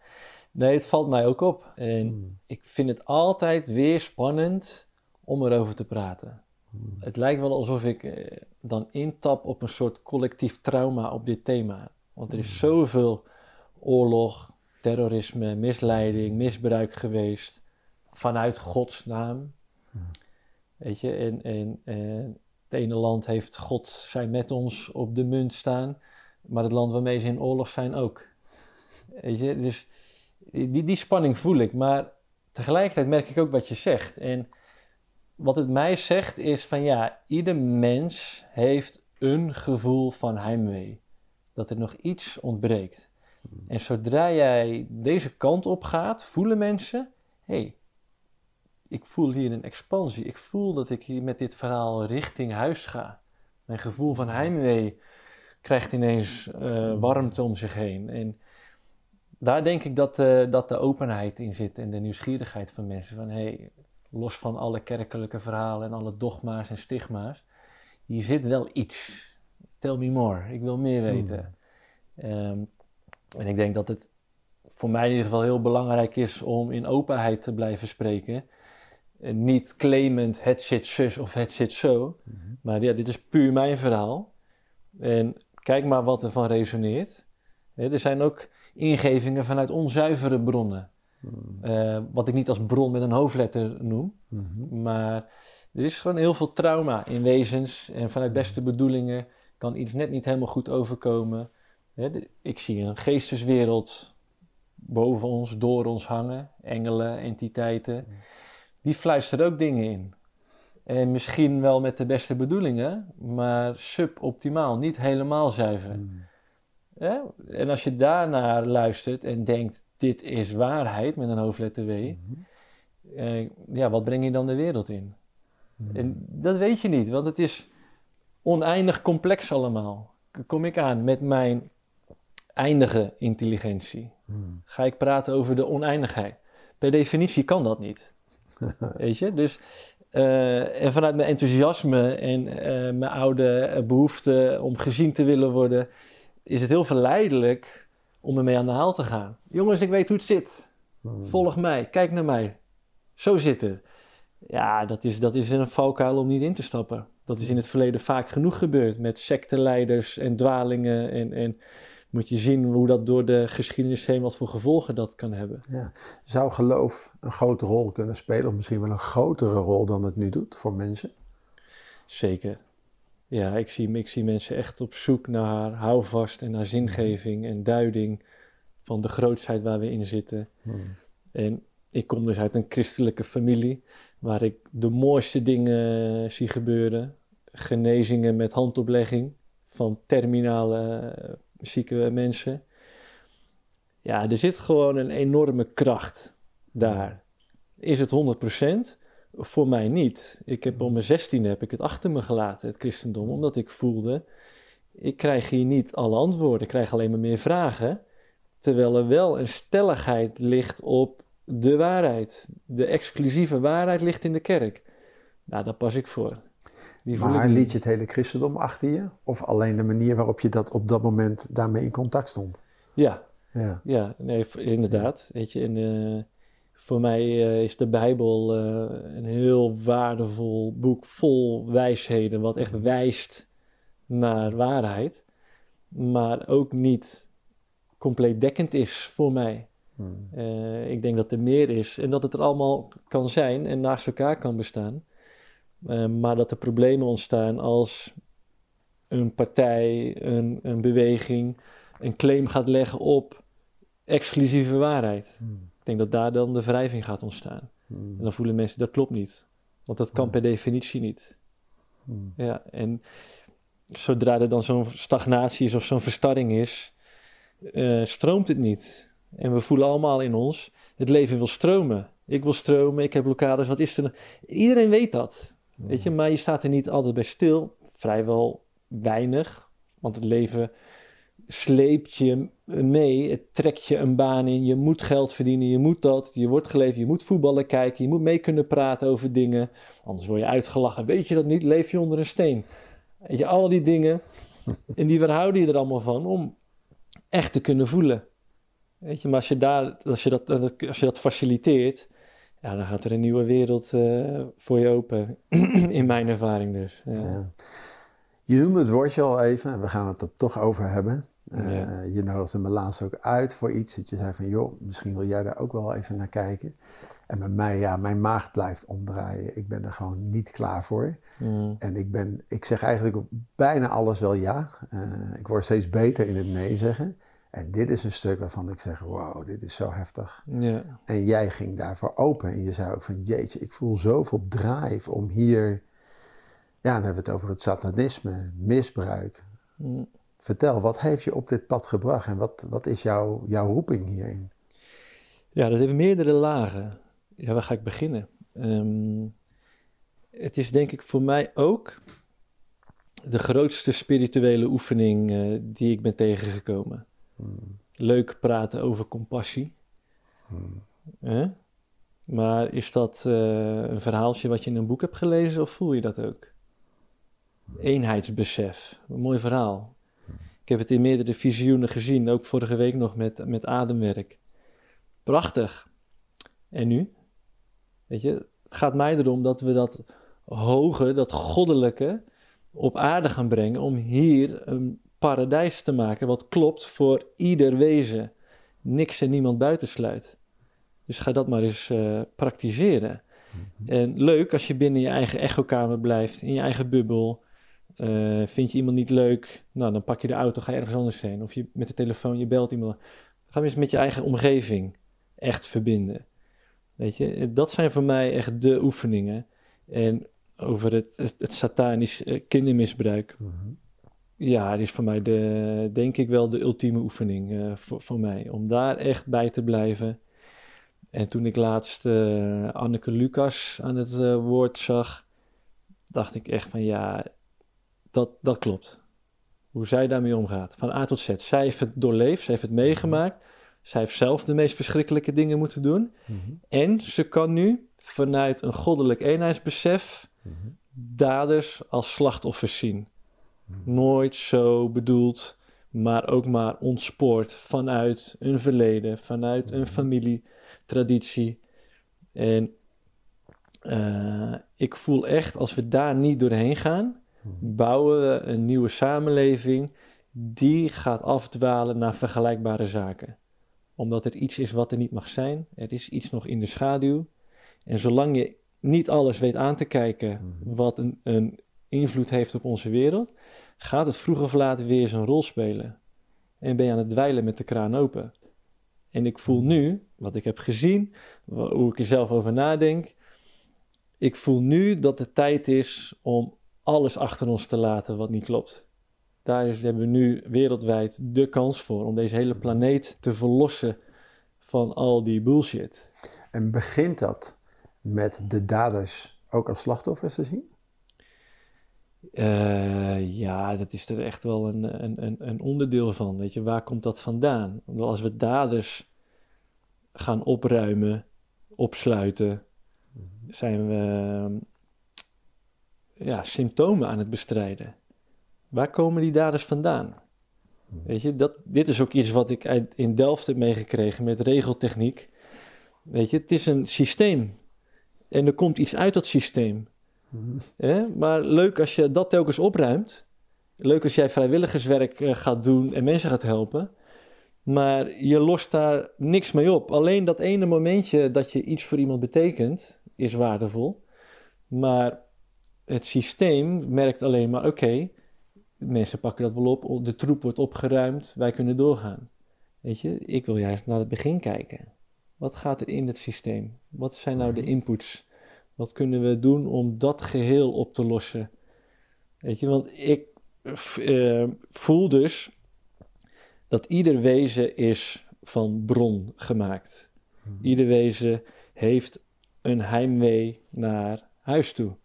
A: Nee, het valt mij ook op. En ik vind het altijd weer spannend om erover te praten. Het lijkt wel alsof ik eh, dan intap op een soort collectief trauma op dit thema. Want er is zoveel oorlog, terrorisme, misleiding, misbruik geweest vanuit Gods naam. Weet je, en, en, en het ene land heeft God zij met ons op de munt staan, maar het land waarmee ze in oorlog zijn ook. Weet je, dus die, die spanning voel ik, maar tegelijkertijd merk ik ook wat je zegt. En wat het mij zegt is van ja, ieder mens heeft een gevoel van heimwee. Dat er nog iets ontbreekt. En zodra jij deze kant op gaat, voelen mensen: hé, hey, ik voel hier een expansie. Ik voel dat ik hier met dit verhaal richting huis ga. Mijn gevoel van heimwee krijgt ineens eh, warmte om zich heen. En daar denk ik dat, eh, dat de openheid in zit en de nieuwsgierigheid van mensen. Van hé, hey, los van alle kerkelijke verhalen en alle dogma's en stigma's, hier zit wel iets. Tell me more. Ik wil meer weten. Ehm, en ik denk dat het voor mij in ieder geval heel belangrijk is om in openheid te blijven spreken. En niet claimend het zit zus of het zit zo. Maar ja, dit is puur mijn verhaal. En kijk maar wat er van resoneert. Hè, Er zijn ook ingevingen vanuit onzuivere bronnen. Eh, wat ik niet als bron met een hoofdletter noem. Maar er is gewoon heel veel trauma in wezens. En vanuit beste bedoelingen kan iets net niet helemaal goed overkomen. Ik zie een geesteswereld boven ons, door ons hangen. Engelen, entiteiten. Die fluisteren ook dingen in. En misschien wel met de beste bedoelingen, maar suboptimaal, niet helemaal zuiver. Hè? En als je daarnaar luistert en denkt, dit is waarheid met een hoofdletter W, eh, ja, wat breng je dan de wereld in? En dat weet je niet, want het is oneindig complex allemaal. Kom ik aan met mijn eindige intelligentie? Ga ik praten over de oneindigheid? Per definitie kan dat niet. Weet je? Dus, eh, en vanuit mijn enthousiasme en eh, mijn oude eh, behoefte om gezien te willen worden, is het heel verleidelijk om ermee aan de haal te gaan. Jongens, ik weet hoe het zit. Volg mij, kijk naar mij. Zo zit het. Ja, dat is, dat is een valkuil om niet in te stappen. Dat is in het verleden vaak genoeg gebeurd met secteleiders en dwalingen. En, en moet je zien hoe dat door de geschiedenis heen, wat voor gevolgen dat kan hebben.
B: Ja. Zou geloof een grote rol kunnen spelen, of misschien wel een grotere rol dan het nu doet voor mensen?
A: Zeker. Ja, ik zie, ik zie mensen echt op zoek naar houvast en naar zingeving en duiding van de grootsheid waar we in zitten.
B: Hmm.
A: En ik kom dus uit een christelijke familie waar ik de mooiste dingen zie gebeuren. Genezingen met handoplegging van terminale eh, zieke mensen. Ja, er zit gewoon een enorme kracht daar. Is het 100%? Voor mij niet. Ik heb om mijn 16 heb ik het achter me gelaten, het christendom, omdat ik voelde, ik krijg hier niet alle antwoorden, ik krijg alleen maar meer vragen. Terwijl er wel een stelligheid ligt op de waarheid. De exclusieve waarheid ligt in de kerk. Nou, daar pas ik voor.
B: Die maar
A: ik
B: liet je het hele christendom achter je? Of alleen de manier waarop je dat op dat moment daarmee in contact stond?
A: Ja, ja. ja nee, inderdaad. Weet je, en, voor mij uh, is de Bijbel uh, een heel waardevol boek vol wijsheden, wat echt wijst naar waarheid, maar ook niet compleet dekkend is voor mij. Hmm. Ik denk dat er meer is en dat het er allemaal kan zijn en naast elkaar kan bestaan, maar dat er problemen ontstaan als een partij, een, een beweging, een claim gaat leggen op exclusieve waarheid. Hmm. Ik denk dat daar dan de wrijving gaat ontstaan. Hmm. En dan voelen mensen dat klopt niet. Want dat kan per definitie niet. Ja, en zodra er dan zo'n stagnatie is of zo'n verstarring is, uh, stroomt het niet. En we voelen allemaal in ons, het leven wil stromen. Ik wil stromen, ik heb blokkades, wat is er? Iedereen weet dat. Weet je, maar je staat er niet altijd bij stil. Vrijwel weinig. Want het leven sleept je mee, het trekt je een baan in, je moet geld verdienen, je moet dat, je wordt geleefd, je moet voetballen kijken, je moet mee kunnen praten over dingen, anders word je uitgelachen. Weet je dat niet? Leef je onder een steen. Weet je, al die dingen, en die weerhouden je er allemaal van om echt te kunnen voelen. Weet je, maar als je, daar, als je, dat, als je dat faciliteert, ja, dan gaat er een nieuwe wereld uh, voor je open, in mijn ervaring dus. Ja. Ja.
B: Je noemde het woordje al even, en we gaan het er toch over hebben. Uh, Je nodigde me laatst ook uit voor iets dat je zei van joh, misschien wil jij daar ook wel even naar kijken. En bij mij, ja, mijn maag blijft omdraaien. Ik ben er gewoon niet klaar voor. Mm. En ik ben, ik zeg eigenlijk op bijna alles wel ja. Uh, ik word steeds beter in het nee zeggen. En dit is een stuk waarvan ik zeg, wow, dit is zo heftig. Ja. En jij ging daarvoor open en je zei ook van, jeetje, ik voel zoveel drive om hier, ja, dan hebben we het over het satanisme, misbruik. Mm. Vertel, wat heeft je op dit pad gebracht en wat, wat is jouw, jouw roeping hierin?
A: Ja, dat heeft meerdere lagen. Ja, waar ga ik beginnen? Ehm, het is denk ik voor mij ook de grootste spirituele oefening uh, die ik ben tegengekomen. Hmm. Leuk praten over compassie. Hmm. Maar is dat uh, een verhaaltje wat je in een boek hebt gelezen of voel je dat ook? Eenheidsbesef, een mooi verhaal. Ik heb het in meerdere visioenen gezien, ook vorige week nog met, met ademwerk. Prachtig. En nu? Weet je, het gaat mij erom dat we dat hoge, dat goddelijke op aarde gaan brengen om hier een paradijs te maken wat klopt voor ieder wezen. Niks en niemand buitensluit. Dus ga dat maar eens uh, praktiseren. Mhm. En leuk als je binnen je eigen echokamer blijft, in je eigen bubbel. Uh, vind je iemand niet leuk? Nou, dan pak je de auto, ga je ergens anders heen. Of je met de telefoon, je belt iemand. Ga eens met je eigen omgeving echt verbinden. Weet je, dat zijn voor mij echt de oefeningen. En over het, het, satanisch eh, kindermisbruik. Mhm. Ja, die is voor mij de, denk ik wel de ultieme oefening uh, voor, voor mij. Om daar echt bij te blijven. En toen ik laatst uh, Anneke Lucas aan het woord zag, dacht ik echt van ja, dat, dat klopt. Hoe zij daarmee omgaat, van A tot Z. Zij heeft het doorleefd, zij heeft het meegemaakt. Zij heeft zelf de meest verschrikkelijke dingen moeten doen. Mhm. En ze kan nu vanuit een goddelijk eenheidsbesef mhm. daders als slachtoffers zien. Mhm. Nooit zo bedoeld, maar ook maar ontspoord vanuit een verleden, vanuit een familietraditie. En uh, ik voel echt, als we daar niet doorheen gaan, bouwen we een nieuwe samenleving die gaat afdwalen naar vergelijkbare zaken. Omdat er iets is wat er niet mag zijn, er is iets nog in de schaduw. En zolang je niet alles weet aan te kijken mhm. wat een, een invloed heeft op onze wereld, gaat het vroeg of laat weer zijn rol spelen. En ben je aan het dweilen met de kraan open. En ik voel nu, wat ik heb gezien, hoe ik er zelf over nadenk. Ik voel nu dat het tijd is om alles achter ons te laten wat niet klopt. Daar hebben we nu wereldwijd de kans voor om deze hele planeet te verlossen van al die bullshit.
B: En begint dat met de daders ook als slachtoffers te zien?
A: Eh, ja, dat is er echt wel een, een, een, onderdeel van. Weet je, waar komt dat vandaan? Want als we daders gaan opruimen, opsluiten, zijn we ehm, ja, symptomen aan het bestrijden. Waar komen die daders vandaan? Weet je, dat, dit is ook iets wat ik uit, in Delft heb meegekregen met regeltechniek. Weet je, het is een systeem. En er komt iets uit dat systeem. Hè? Maar leuk als je dat telkens opruimt. Leuk als jij vrijwilligerswerk eh, gaat doen en mensen gaat helpen. Maar je lost daar niks mee op. Alleen dat ene momentje dat je iets voor iemand betekent, is waardevol. Maar het systeem merkt alleen maar: oké, mensen pakken dat wel op, de troep wordt opgeruimd, wij kunnen doorgaan. Weet je, ik wil juist naar het begin kijken. Wat gaat er in het systeem? Wat zijn nou de inputs? Wat kunnen we doen om dat geheel op te lossen? Weet je, want ik eh, voel dus dat ieder wezen is van bron gemaakt. Ieder wezen heeft een heimwee naar huis toe.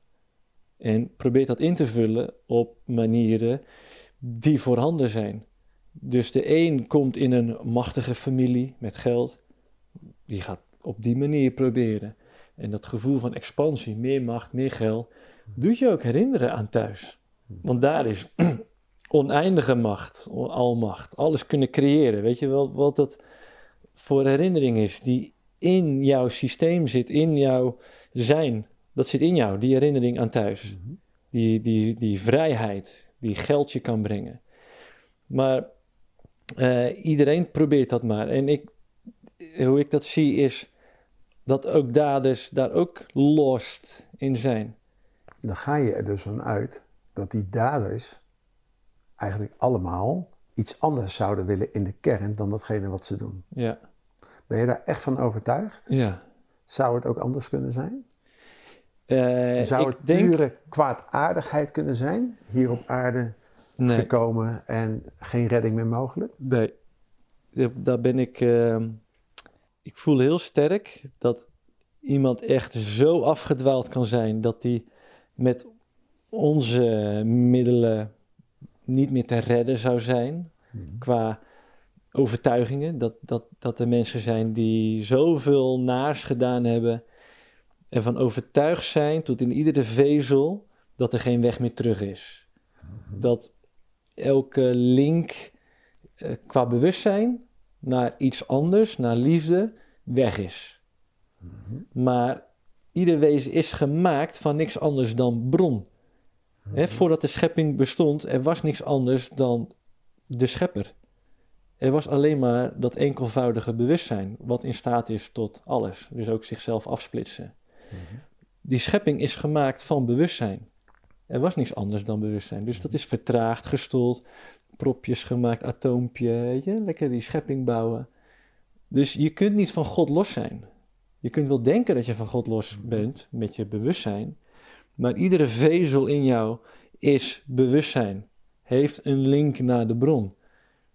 A: En probeert dat in te vullen op manieren die voorhanden zijn. Dus de een komt in een machtige familie met geld. Die gaat op die manier proberen. En dat gevoel van expansie, meer macht, meer geld, doet je ook herinneren aan thuis. Want daar is oneindige macht, almacht, alles kunnen creëren. Weet je wel wat dat voor herinnering is die in jouw systeem zit, in jouw zijn. Dat zit in jou, die herinnering aan thuis. Die, die, die vrijheid, die geld je kan brengen. Maar eh, iedereen probeert dat maar. En ik, hoe ik dat zie is dat ook daders daar ook lost in zijn.
B: Dan ga je er dus van uit dat die daders eigenlijk allemaal iets anders zouden willen in de kern dan datgene wat ze doen.
A: Ja,
B: Ben je daar echt van overtuigd?
A: ja.
B: Zou het ook anders kunnen zijn?
A: Eh,
B: Zou het
A: denk,
B: pure kwaadaardigheid kunnen zijn? Hier op aarde
A: nee,
B: gekomen en geen redding meer mogelijk?
A: nee. Daar ben ik. ehm, ik voel heel sterk dat iemand echt zo afgedwaald kan zijn dat hij met onze middelen niet meer te redden zou zijn. qua overtuigingen. Dat, dat, dat er mensen zijn die zoveel naars gedaan hebben. En van overtuigd zijn tot in iedere vezel dat er geen weg meer terug is. Dat elke link eh, qua bewustzijn naar iets anders, naar liefde, weg is. Maar ieder wezen is gemaakt van niks anders dan bron. Hè, voordat de schepping bestond, er was niks anders dan de schepper. Er was alleen maar dat enkelvoudige bewustzijn, wat in staat is tot alles. Dus ook zichzelf afsplitsen. Die schepping is gemaakt van bewustzijn. Er was niks anders dan bewustzijn. Dus dat is vertraagd, gestold, propjes gemaakt, atoompje, je, lekker die schepping bouwen. Dus je kunt niet van God los zijn. Je kunt wel denken dat je van God los bent met je bewustzijn, maar iedere vezel in jou is bewustzijn, heeft een link naar de bron.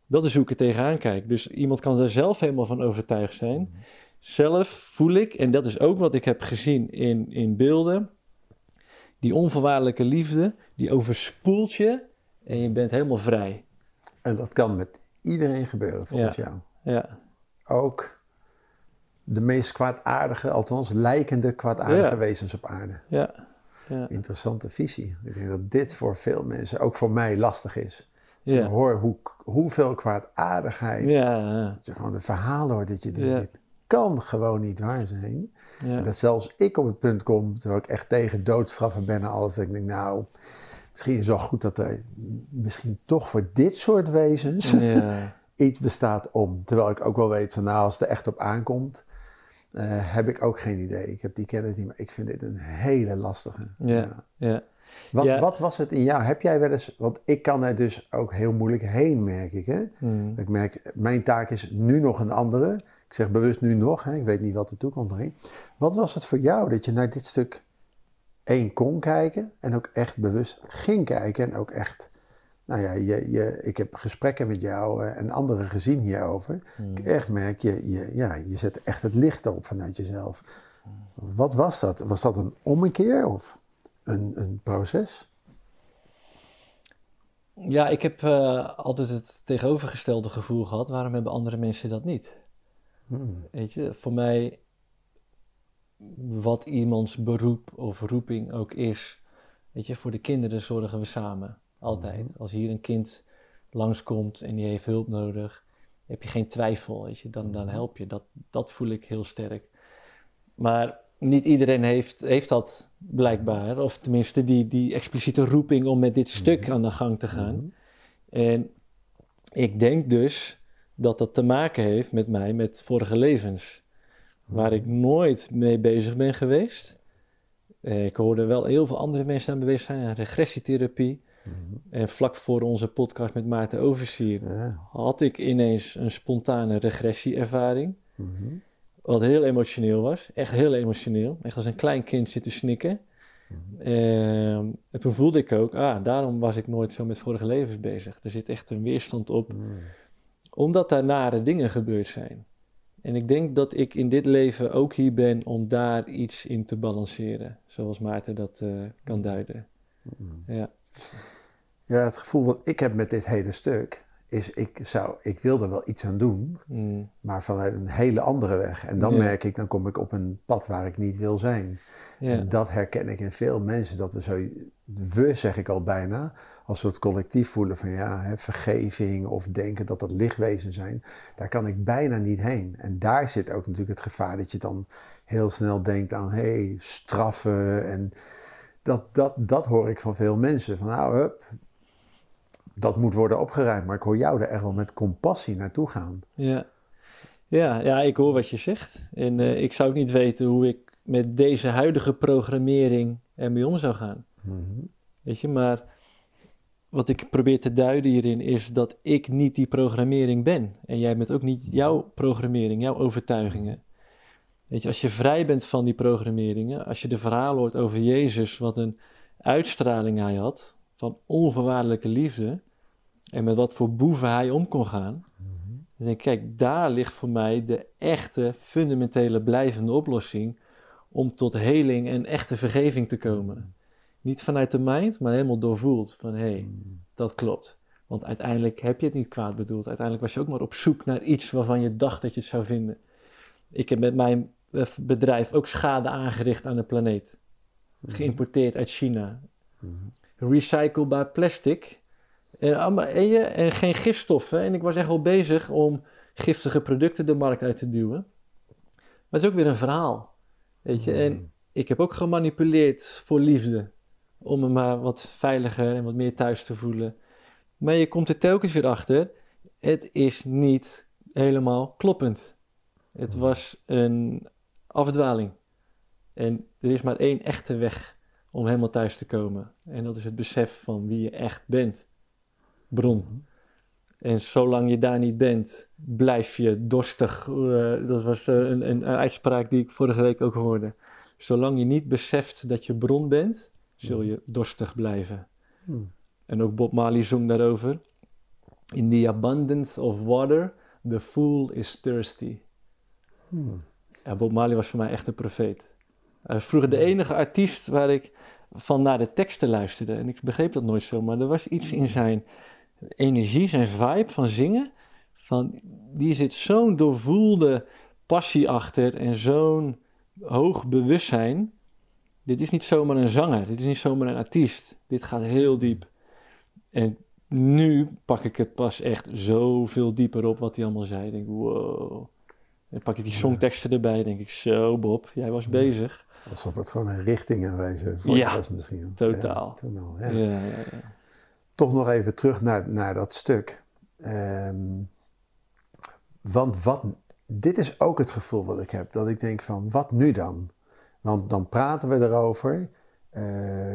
A: Dat is hoe ik er tegenaan kijk. Dus iemand kan er zelf helemaal van overtuigd zijn. Zelf voel ik, en dat is ook wat ik heb gezien in, in beelden, die onvoorwaardelijke liefde, die overspoelt je en je bent helemaal vrij.
B: En dat kan met iedereen gebeuren volgens jou.
A: Ja,
B: Ook de meest kwaadaardige, althans lijkende kwaadaardige
A: Ja.
B: wezens op aarde.
A: ja, ja.
B: Interessante visie. Ik denk dat dit voor veel mensen, ook voor mij, lastig is. Als je hoort hoe, hoeveel kwaadaardigheid,
A: Ja,
B: je gewoon de verhalen hoort, dat je denkt, dit kan gewoon niet waar zijn. Dat zelfs ik op het punt kom, terwijl ik echt tegen doodstraffen ben en alles, dat ik denk, nou, misschien is het wel goed dat er misschien toch voor dit soort wezens
A: ja.
B: iets bestaat om. Terwijl ik ook wel weet van, nou, als het er echt op aankomt, eh, heb ik ook geen idee. Ik heb die kennis niet, maar ik vind dit een hele lastige.
A: Ja, ja.
B: Wat,
A: Ja.
B: wat was het in jou? Heb jij wel eens, want ik kan er dus ook heel moeilijk heen, merk ik. Hè?
A: Hmm.
B: Ik merk, mijn taak is nu nog een andere. Ik zeg bewust nu nog, hè, ik weet niet wat de toekomst brengt. Wat was het voor jou dat je naar dit stuk één kon kijken en ook echt bewust ging kijken en ook echt nou ja, je, je, ik heb gesprekken met jou uh, en anderen gezien hierover.
A: Hmm.
B: Ik echt merk, je, je, ja, je zet echt het licht op vanuit jezelf. Wat was dat? Was dat een ommekeer of een, een proces?
A: Ja, ik heb uh, altijd het tegenovergestelde gevoel gehad. Waarom hebben andere mensen dat niet?
B: Hmm.
A: Weet je, voor mij, wat iemands beroep of roeping ook is, weet je, voor de kinderen zorgen we samen. Altijd.
B: Mhm.
A: Als hier een kind langskomt en die heeft hulp nodig, heb je geen twijfel, weet je, dan, dan
B: Mhm.
A: help je. Dat, dat voel ik heel sterk. Maar niet iedereen heeft, heeft dat blijkbaar, of tenminste die, die expliciete roeping om met dit stuk
B: Mhm.
A: aan de gang te gaan. En ik denk dus dat dat te maken heeft met mij, met vorige levens, waar ik nooit mee bezig ben geweest. Eh, Ik hoorde wel heel veel andere mensen aan bezig zijn, aan regressietherapie.
B: Mhm.
A: En vlak voor onze podcast met Maarten Oversier
B: Ja.
A: had ik ineens een spontane regressieervaring.
B: Mhm.
A: Wat heel emotioneel was. Echt heel emotioneel. Echt als een klein kind zitten snikken.
B: Mhm.
A: Ehm, en toen voelde ik ook, ah, daarom was ik nooit zo met vorige levens bezig. Er zit echt een weerstand op, omdat daar nare dingen gebeurd zijn. En ik denk dat ik in dit leven ook hier ben om daar iets in te balanceren. Zoals Maarten dat eh, kan duiden.
B: Mhm.
A: Ja.
B: Ja, het gevoel wat ik heb met dit hele stuk is, ik, zou, ik wil er wel iets aan doen,
A: Mm.
B: maar vanuit een hele andere weg. En dan
A: Ja.
B: merk ik, dan kom ik op een pad waar ik niet wil zijn.
A: ja.
B: En dat herken ik in veel mensen, dat we zo, we zeg ik al bijna, als soort collectief voelen van ja, hè, vergeving of denken dat dat lichtwezen zijn, daar kan ik bijna niet heen. En daar zit ook natuurlijk het gevaar dat je dan heel snel denkt aan hé, hey, straffen en dat, dat, dat hoor ik van veel mensen. Van nou, hup, dat moet worden opgeruimd, maar ik hoor jou er echt wel met compassie naartoe gaan.
A: Ja. Ja, ja, ik hoor wat je zegt. En eh, ik zou ook niet weten hoe ik met deze huidige programmering ermee om zou gaan.
B: Mhm.
A: Weet je, maar wat ik probeer te duiden hierin is dat ik niet die programmering ben. En jij bent ook niet jouw programmering, jouw overtuigingen. Weet je, als je vrij bent van die programmeringen, als je de verhaal hoort over Jezus, wat een uitstraling hij had van onvoorwaardelijke liefde, en met wat voor boeven hij om kon gaan, dan denk ik, kijk, daar ligt voor mij de echte, fundamentele, blijvende oplossing om tot heling en echte vergeving te komen. Niet vanuit de mind, maar helemaal doorvoeld. Van hé, hey, dat klopt. Want uiteindelijk heb je het niet kwaad bedoeld. Uiteindelijk was je ook maar op zoek naar iets waarvan je dacht dat je het zou vinden. Ik heb met mijn eh, bedrijf ook schade aangericht aan de planeet. Geïmporteerd uit China. Recyclebaar plastic. En, allemaal- en, je, en geen gifstoffen. En ik was echt wel bezig om giftige producten de markt uit te duwen. Maar het is ook weer een verhaal. Weet je, en ik heb ook gemanipuleerd voor liefde. Om me maar wat veiliger en wat meer thuis te voelen. Maar je komt er telkens weer achter. Het is niet helemaal kloppend. Het was een afdwaling. En er is maar één echte weg om helemaal thuis te komen. En dat is het besef van wie je echt bent. Bron. En zolang je daar niet bent, blijf je dorstig. Eh, dat was eh, een, een, een uitspraak die ik vorige week ook hoorde. Zolang je niet beseft dat je bron bent, zul je dorstig blijven.
B: Hmm.
A: En ook Bob Marley zong daarover. In the abundance of water, the fool is thirsty.
B: Hmm.
A: Ja, Bob Marley was voor mij echt een profeet. Hij was vroeger de enige artiest waar ik van naar de teksten luisterde. En ik begreep dat nooit zo, maar er was iets in zijn energie, zijn vibe van zingen. Van, die zit zo'n doorvoelde passie achter en zo'n hoog bewustzijn. Dit is niet zomaar een zanger, dit is niet zomaar een artiest. Dit gaat heel diep. En nu pak ik het pas echt zoveel dieper op wat hij allemaal zei. Ik denk, wow. En pak ik die songteksten erbij, denk ik, zo Bob, jij was bezig.
B: Alsof het gewoon een richting aanwijzen voor
A: Ja,
B: je was misschien.
A: totaal.
B: Ja, toen al, ja.
A: Ja, ja, ja.
B: Toch nog even terug naar, naar dat stuk. Ehm, want wat, dit is ook het gevoel wat ik heb. Dat ik denk van, wat nu dan? Want dan praten we erover. Eh,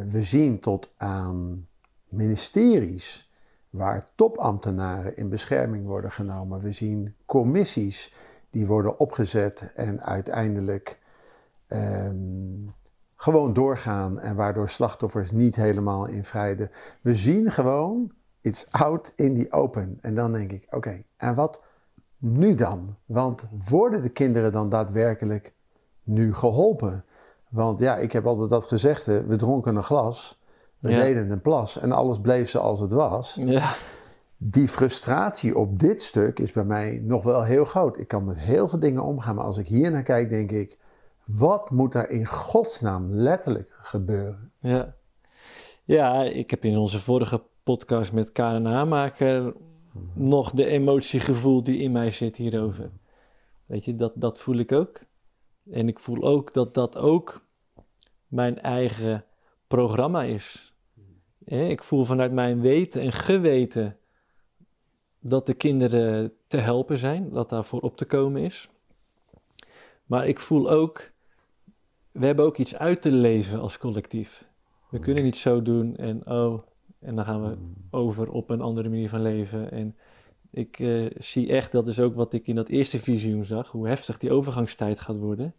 B: we zien tot aan ministeries waar topambtenaren in bescherming worden genomen. We zien commissies die worden opgezet en uiteindelijk ehm, gewoon doorgaan en waardoor slachtoffers niet helemaal in vrede. We zien gewoon, it's out in the open. En dan denk ik, oké, en wat nu dan? Want worden de kinderen dan daadwerkelijk nu geholpen? Want ja, ik heb altijd dat gezegd, we dronken een glas, we
A: Ja.
B: deden een plas en alles bleef zoals het was.
A: Ja,
B: Die frustratie op dit stuk is bij mij nog wel heel groot. Ik kan met heel veel dingen omgaan, maar als ik hier naar kijk, denk ik, wat moet er in godsnaam letterlijk gebeuren?
A: ja. Ja, ik heb in onze vorige podcast met Karen Hamaker nog de emotie gevoeld die in mij zit hierover. Weet je, dat, dat voel ik ook. En ik voel ook dat dat ook mijn eigen programma is. Ik voel vanuit mijn weten en geweten dat de kinderen te helpen zijn, dat daarvoor op te komen is. Maar ik voel ook, we hebben ook iets uit te leven als collectief. We kunnen niet zo doen en oh, en dan gaan we over op een andere manier van leven. En ik eh, zie echt, dat is ook wat ik in dat eerste visioen zag, hoe heftig die overgangstijd gaat worden.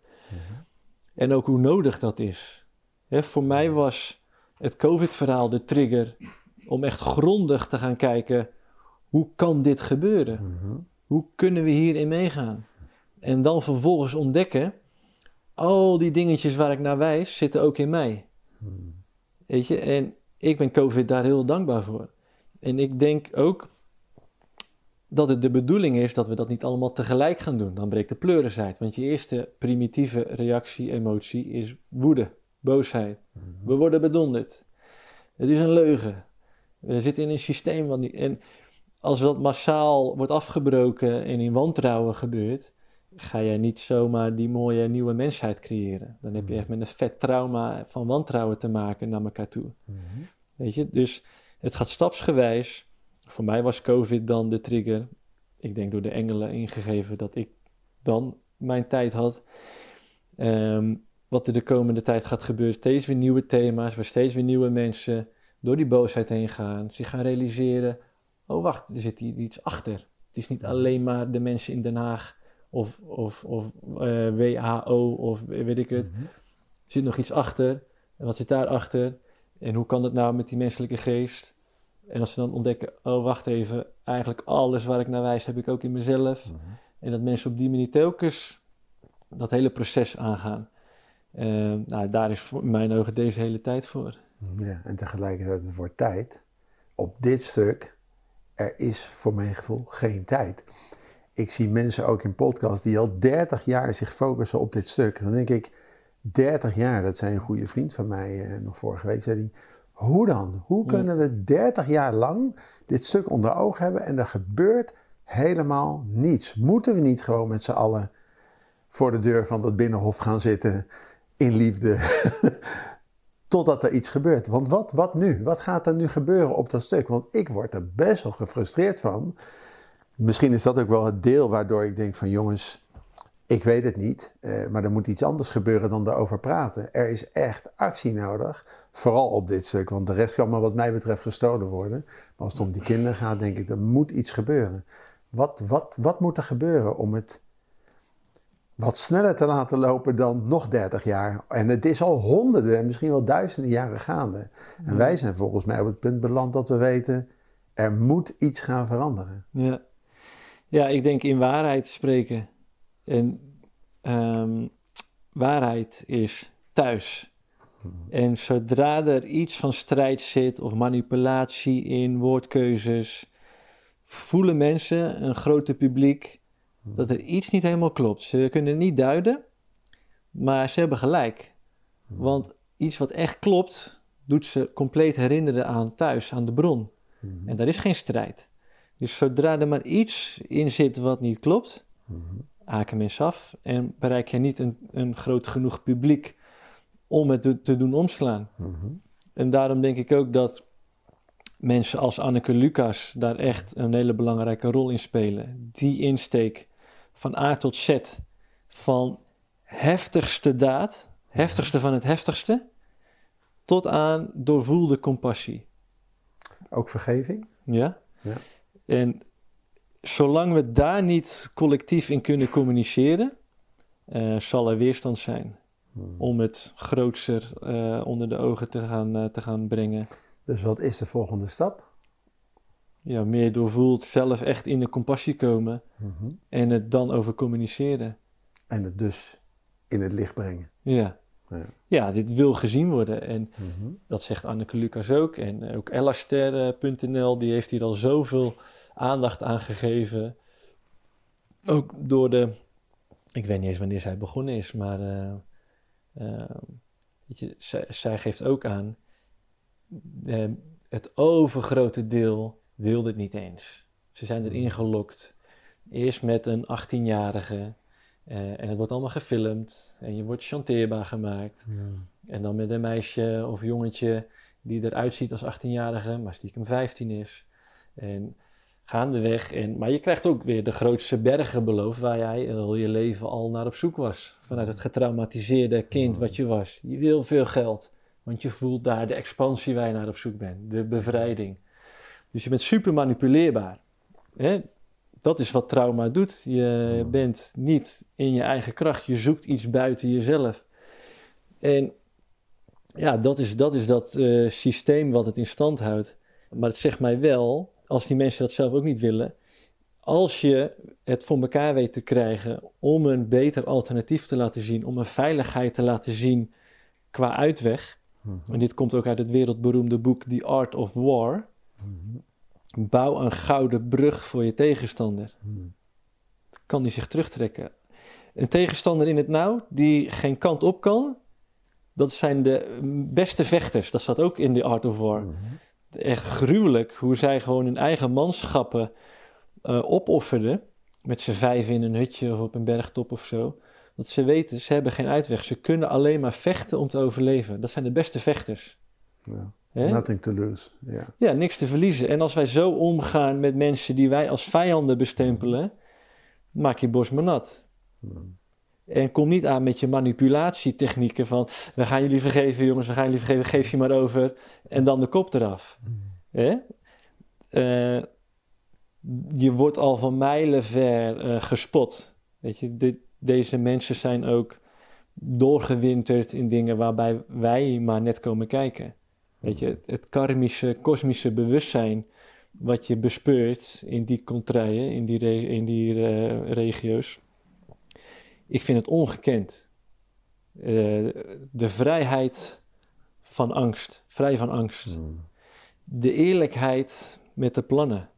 A: En ook hoe nodig dat is. Hè, voor mij was het COVID-verhaal de trigger om echt grondig te gaan kijken, hoe kan dit gebeuren? Hoe kunnen we hierin meegaan? En dan vervolgens ontdekken, al die dingetjes waar ik naar wijs, zitten ook in mij. Weet je, en ik ben COVID daar heel dankbaar voor. En ik denk ook dat het de bedoeling is dat we dat niet allemaal tegelijk gaan doen. Dan breekt de pleuris uit. Want je eerste primitieve reactie, emotie is woede, boosheid. We worden bedonderd. Het is een leugen. We zitten in een systeem wat niet. En als dat massaal wordt afgebroken en in wantrouwen gebeurt, ga jij niet zomaar die mooie nieuwe mensheid creëren. Dan heb je echt met een vet trauma van wantrouwen te maken naar elkaar toe. Weet je, dus het gaat stapsgewijs. Voor mij was COVID dan de trigger. Ik denk door de engelen ingegeven dat ik dan mijn tijd had. Ehm, wat er de komende tijd gaat gebeuren. Steeds weer nieuwe thema's, waar steeds weer nieuwe mensen door die boosheid heen gaan. Zich gaan realiseren, oh wacht, er zit hier iets achter. Het is niet alleen maar de mensen in Den Haag of, of, of eh, WHO of weet ik het.
B: Mhm.
A: Er zit nog iets achter. En wat zit daarachter? En hoe kan dat nou met die menselijke geest? En als ze dan ontdekken, oh wacht even, eigenlijk alles waar ik naar wijs heb ik ook in mezelf.
B: Mhm.
A: En dat mensen op die manier telkens dat hele proces aangaan. Eh, nou, daar is voor mijn ogen deze hele tijd voor.
B: Ja, en tegelijkertijd het wordt tijd. Op dit stuk, er is voor mijn gevoel geen tijd. Ik zie mensen ook in podcasts die al 30 jaar zich focussen op dit stuk. Dan denk ik, 30 jaar, dat zei een goede vriend van mij eh, nog vorige week, zei hij, hoe dan? Hoe kunnen we 30 jaar lang dit stuk onder oog hebben en er gebeurt helemaal niets? Moeten we niet gewoon met z'n allen voor de deur van dat binnenhof gaan zitten in liefde? Totdat er iets gebeurt. Want wat, wat nu? Wat gaat er nu gebeuren op dat stuk? Want ik word er best wel gefrustreerd van. Misschien is dat ook wel het deel waardoor ik denk van jongens, ik weet het niet, eh, maar er moet iets anders gebeuren dan daarover praten. Er is echt actie nodig, vooral op dit stuk, want de rest kan maar wat mij betreft gestolen worden. Maar als het om die kinderen gaat, denk ik, er moet iets gebeuren. Wat, wat, wat moet er gebeuren om het wat sneller te laten lopen dan nog 30 jaar? En het is al honderden en misschien wel duizenden jaren gaande. En wij zijn volgens mij op het punt beland dat we weten, er moet iets gaan veranderen.
A: Ja, ja ik denk in waarheid spreken. En ehm, waarheid is thuis. En zodra er iets van strijd zit of manipulatie in woordkeuzes, voelen mensen, een grote publiek, dat er iets niet helemaal klopt. Ze kunnen het niet duiden, maar ze hebben gelijk. Want iets wat echt klopt, doet ze compleet herinneren aan thuis, aan de bron. En daar is geen strijd. Dus zodra er maar iets in zit wat niet klopt, haken mensen af en bereik je niet een, een groot genoeg publiek om het te, te doen omslaan. En daarom denk ik ook dat mensen als Anneke Lucas daar echt een hele belangrijke rol in spelen. Die insteek van A tot Z, van heftigste daad, heftigste van het heftigste, tot aan doorvoelde compassie.
B: Ook vergeving?
A: Ja?
B: Ja.
A: En zolang we daar niet collectief in kunnen communiceren, uh, zal er weerstand zijn. Hmm. Om het grootser uh, onder de ogen te gaan, uh, te gaan brengen.
B: Dus wat is de volgende stap?
A: Ja, meer doorvoeld zelf echt in de compassie komen
B: Mhm.
A: en het dan over communiceren.
B: En het dus in het licht brengen.
A: Ja.
B: Ja.
A: ja, dit wil gezien worden. En
B: Mhm.
A: dat zegt Anneke Lucas ook. En ook Ellaster.nl, die heeft hier al zoveel aandacht aan gegeven. Ook door de... Ik weet niet eens wanneer zij begonnen is, maar... eh, eh, weet je, zij, zij geeft ook aan... eh, het overgrote deel wil dit niet eens. Ze zijn erin gelokt. Eerst met een 18-jarige... eh, en het wordt allemaal gefilmd. En je wordt chanteerbaar gemaakt. En dan met een meisje of jongetje die eruit ziet als 18-jarige, maar stiekem 15 is. En gaandeweg. En, maar je krijgt ook weer de grootste bergen beloofd waar jij al je leven al naar op zoek was. Vanuit het getraumatiseerde kind wat je was. Je wil veel geld, want je voelt daar de expansie waar je naar op zoek bent. De bevrijding. Dus je bent super manipuleerbaar. Hè? Dat is wat trauma doet. Je bent niet in je eigen kracht. Je zoekt iets buiten jezelf. En ja, dat is dat, is dat eh, systeem wat het in stand houdt. Maar het zegt mij wel, als die mensen dat zelf ook niet willen, als je het voor elkaar weet te krijgen om een beter alternatief te laten zien, om een veiligheid te laten zien qua uitweg.
B: Mhm.
A: En dit komt ook uit het wereldberoemde boek The Art of War.
B: Mhm.
A: Bouw een gouden brug voor je tegenstander.
B: Mhm.
A: Kan die zich terugtrekken? Een tegenstander in het nauw die geen kant op kan, dat zijn de beste vechters. Dat staat ook in The Art of War. Echt gruwelijk hoe zij gewoon hun eigen manschappen eh, opofferden. Met z'n vijf in een hutje of op een bergtop of zo. Dat ze weten, ze hebben geen uitweg. Ze kunnen alleen maar vechten om te overleven. Dat zijn de beste vechters.
B: Ja. Nothing to lose. Ja.
A: Ja, niks te verliezen. En als wij zo omgaan met mensen die wij als vijanden bestempelen, maak je borst maar nat. En kom niet aan met je manipulatietechnieken van we gaan jullie vergeven jongens, we gaan jullie vergeven, geef je maar over. En dan de kop eraf. Hè? Eh, je wordt al van mijlen ver eh, gespot. Weet je, dit, deze mensen zijn ook doorgewinterd in dingen waarbij wij maar net komen kijken. Weet je, het, het karmische, kosmische bewustzijn wat je bespeurt in die contraien, in die, re- in die eh, regio's. Ik vind het ongekend. Eh, de vrijheid van angst, vrij van angst.
B: Mhm.
A: De eerlijkheid met de plannen.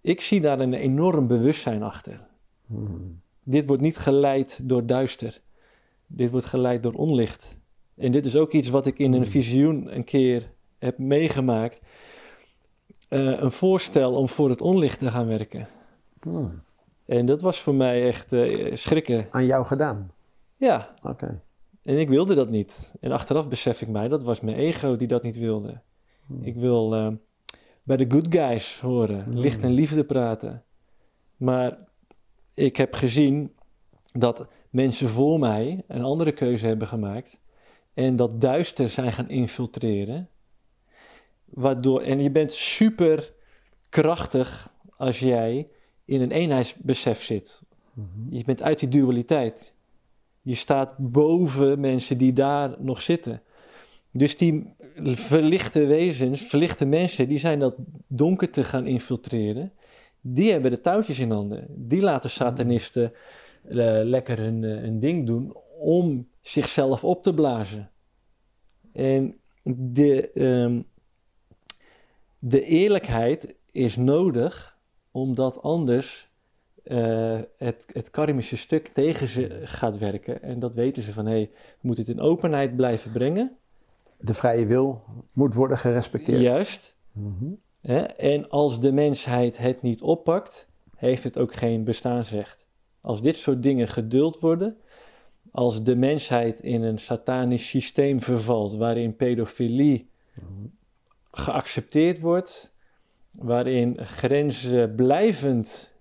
A: Ik zie daar een enorm bewustzijn achter.
B: Mhm.
A: Dit wordt niet geleid door duister. Dit wordt geleid door onlicht. En dit is ook iets wat ik in een visioen een keer heb meegemaakt. Eh, een voorstel om voor het onlicht te gaan werken. En dat was voor mij echt eh, schrikken.
B: Aan jou gedaan.
A: Ja,
B: Oké.
A: en ik wilde dat niet. En achteraf besef ik mij, dat was mijn ego die dat niet wilde.
B: Mhm.
A: Ik wil eh, bij de good guys horen,
B: Mm.
A: licht en liefde praten. Maar ik heb gezien dat mensen voor mij een andere keuze hebben gemaakt. En dat duister zijn gaan infiltreren. Waardoor, en je bent super krachtig als jij in een eenheidsbesef zit.
B: Mhm.
A: Je bent uit die dualiteit. Je staat boven mensen die daar nog zitten. Dus die verlichte wezens, verlichte mensen, die zijn dat donker te gaan infiltreren. Die hebben de touwtjes in handen. Die laten satanisten eh, lekker hun, eh, hun ding doen om zichzelf op te blazen. En de, ehm, de eerlijkheid is nodig, omdat anders eh, het, het karmische stuk tegen ze gaat werken. En dat weten ze van, hé, hey, we moeten het in openheid blijven brengen.
B: De vrije wil moet worden gerespecteerd.
A: Juist.
B: Mhm.
A: En als de mensheid het niet oppakt, heeft het ook geen bestaansrecht. Als dit soort dingen geduld worden, als de mensheid in een satanisch systeem vervalt waarin pedofilie geaccepteerd wordt, waarin grenzen blijvend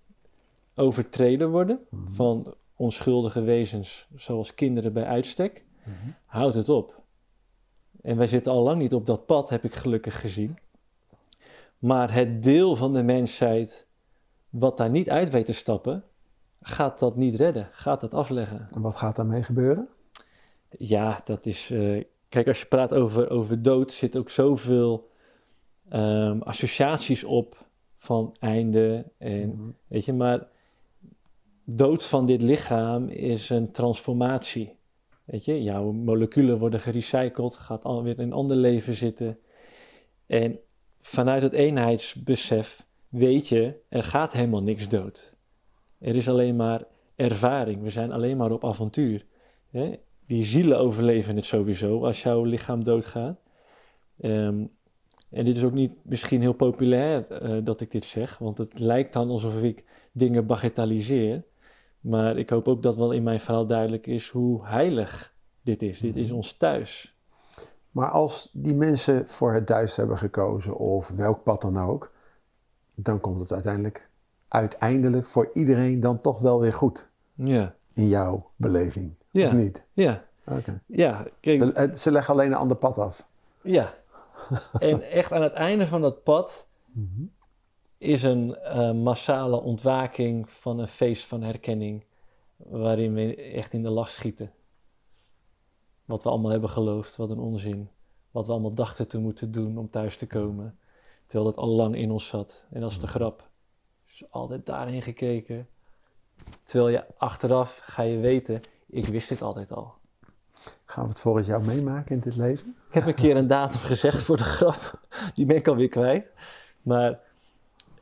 A: overtreden worden van onschuldige wezens, zoals kinderen bij uitstek,
B: Mhm.
A: houdt het op. En wij zitten al lang niet op dat pad, heb ik gelukkig gezien. Maar het deel van de mensheid wat daar niet uit weet te stappen, gaat dat niet redden, gaat dat afleggen.
B: En wat gaat daarmee gebeuren?
A: Ja, dat is. eh, kijk, als je praat over, over dood, zit ook zoveel ehm, associaties op van einde. En,
B: Mhm.
A: Weet je, maar dood van dit lichaam is een transformatie. Weet je, jouw moleculen worden gerecycled, gaat alweer in een ander leven zitten. En vanuit het eenheidsbesef weet je, er gaat helemaal niks dood. Er is alleen maar ervaring, we zijn alleen maar op avontuur. Hè? Die zielen overleven het sowieso als jouw lichaam doodgaat. Ehm, en dit is ook niet misschien heel populair eh, dat ik dit zeg, want het lijkt dan alsof ik dingen bagatelliseer. Maar ik hoop ook dat wel in mijn verhaal duidelijk is hoe heilig dit is. Dit is ons thuis.
B: Maar als die mensen voor het duister hebben gekozen, of welk pad dan ook, dan komt het uiteindelijk, uiteindelijk voor iedereen dan toch wel weer goed
A: Ja,
B: in jouw beleving.
A: Ja.
B: Of niet?
A: ja,
B: Oké.
A: ja. Kijk,
B: Ze, eh, ze leggen alleen een ander pad af.
A: ja. En echt aan het einde van dat pad is een eh, massale ontwaking van een feest van herkenning. Waarin we echt in de lach schieten. Wat we allemaal hebben geloofd, wat een onzin. Wat we allemaal dachten te moeten doen om thuis te komen. Terwijl dat al lang in ons zat. En dat is de grap. Dus altijd daarheen gekeken. Terwijl je achteraf ga je weten, ik wist dit altijd al.
B: Gaan we het volgend jaar meemaken in dit leven?
A: Ik heb een keer een datum gezegd voor de grap. Die ben ik alweer kwijt. Maar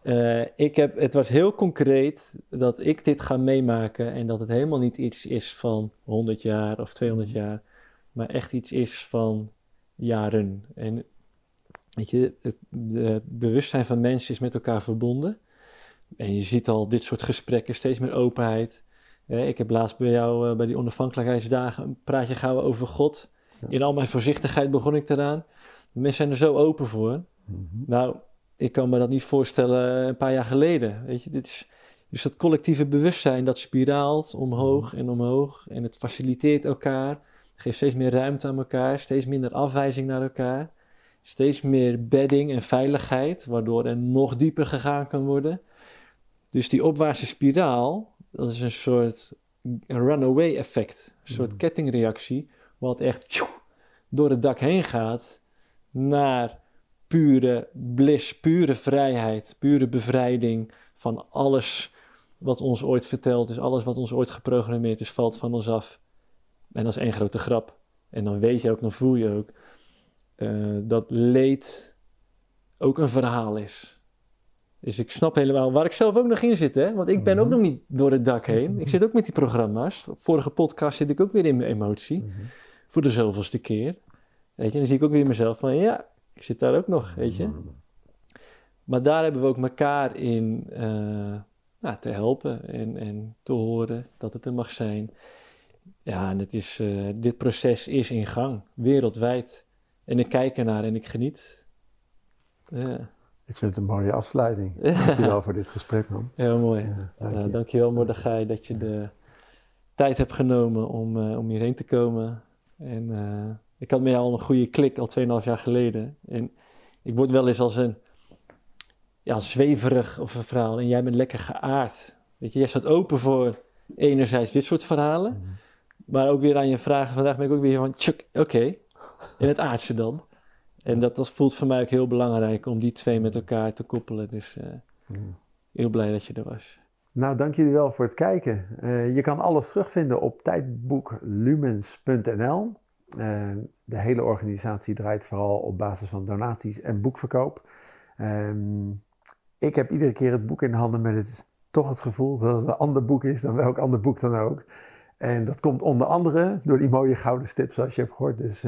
A: eh, ik heb, het was heel concreet dat ik dit ga meemaken. En dat het helemaal niet iets is van 100 jaar of 200 jaar. Maar echt iets is van jaren. En weet je, het, het bewustzijn van mensen is met elkaar verbonden. En je ziet al dit soort gesprekken, steeds meer openheid. Eh, ik heb laatst bij jou eh, bij die onafhankelijkheidsdagen een praatje gehouden over God. In al mijn voorzichtigheid begon ik eraan. Mensen zijn er zo open voor. Nou, ik kan me dat niet voorstellen een paar jaar geleden. Weet je, dit is dus dat collectieve bewustzijn dat spiraalt omhoog en omhoog. En het faciliteert elkaar. Geeft steeds meer ruimte aan elkaar. Steeds minder afwijzing naar elkaar. Steeds meer bedding en veiligheid. Waardoor er nog dieper gegaan kan worden. Dus die opwaartse spiraal, dat is een soort runaway effect. Een soort
B: Mhm.
A: kettingreactie. Wat echt tjoe, door het dak heen gaat naar pure bliss, pure vrijheid, pure bevrijding van alles wat ons ooit verteld is, alles wat ons ooit geprogrammeerd is, valt van ons af. En dat is één grote grap. En dan weet je ook, dan voel je ook eh, dat leed ook een verhaal is. Dus ik snap helemaal waar ik zelf ook nog in zit, hè? Want ik ben ook
B: Mhm.
A: nog niet door het dak heen. Ik zit ook met die programma's. Vorige podcast zit ik ook weer in mijn emotie. Voor de zoveelste keer. Weet je, dan zie ik ook weer mezelf van ja, ik zit daar ook nog, weet je. Maar daar hebben we ook elkaar in eh, nou, te helpen en, en te horen dat het er mag zijn. Ja, en het is, eh, dit proces is in gang, wereldwijd. En ik kijk ernaar en ik geniet. Ja,
B: Ik vind het een mooie afsluiting. Dankjewel voor dit gesprek, man.
A: heel mooi.
B: Ja, dank je.
A: dankjewel Mordechai dat je de tijd hebt genomen om, eh, om hierheen te komen. En eh, ik had met jou al een goede klik al 2,5 jaar geleden. En ik word wel eens als een ja, zweverig of een verhaal. En jij bent lekker geaard. Weet je, jij staat open voor enerzijds dit soort verhalen. Maar ook weer aan je vragen. Vandaag ben ik ook weer van, tjuk, oké. In het aardse dan. En dat, dat voelt voor mij ook heel belangrijk om die twee met elkaar te koppelen. Dus eh,
B: Mm.
A: heel blij dat je er was.
B: Nou, dank jullie wel voor het kijken. Eh, je kan alles terugvinden op tijdboeklumens.nl. Eh, de hele organisatie draait vooral op basis van donaties en boekverkoop. Ehm, ik heb iedere keer het boek in handen met het, toch het gevoel dat het een ander boek is dan welk ander boek dan ook. En dat komt onder andere door die mooie gouden stip zoals je hebt gehoord. Dus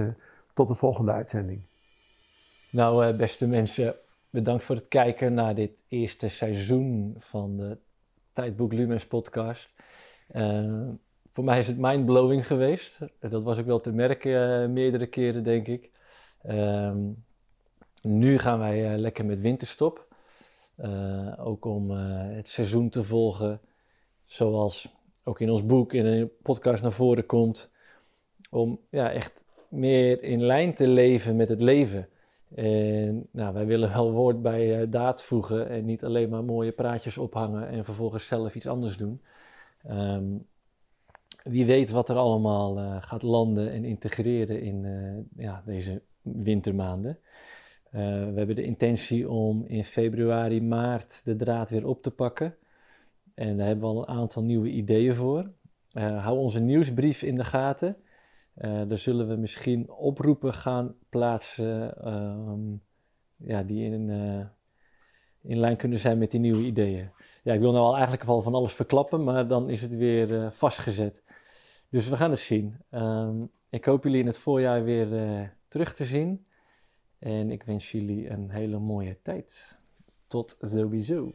B: tot de volgende uitzending.
A: Nou, eh, beste mensen, bedankt voor het kijken naar dit eerste seizoen van de Tijdboek Lumens podcast. Eh, voor mij is het mindblowing geweest. Dat was ook wel te merken eh, meerdere keren, denk ik. Ehm, nu gaan wij lekker met winterstop. Ook om het seizoen te volgen, zoals ook in ons boek in een podcast naar voren komt. Om ja, echt meer in lijn te leven met het leven. En nou, wij willen wel woord bij uh, daad voegen en niet alleen maar mooie praatjes ophangen en vervolgens zelf iets anders doen. Ehm, wie weet wat er allemaal uh, gaat landen en integreren in uh, ja, deze wintermaanden. we hebben de intentie om in februari, maart de draad weer op te pakken. En daar hebben we al een aantal nieuwe ideeën voor. hou onze nieuwsbrief in de gaten. Eh, daar zullen we misschien oproepen gaan plaatsen ehm, ja, die in, eh, in lijn kunnen zijn met die nieuwe ideeën. Ja, ik wil nou al eigenlijk al van alles verklappen, maar dan is het weer eh, vastgezet. Dus we gaan het zien. Ehm, ik hoop jullie in het voorjaar weer terug te zien. En ik wens jullie een hele mooie tijd. Tot sowieso.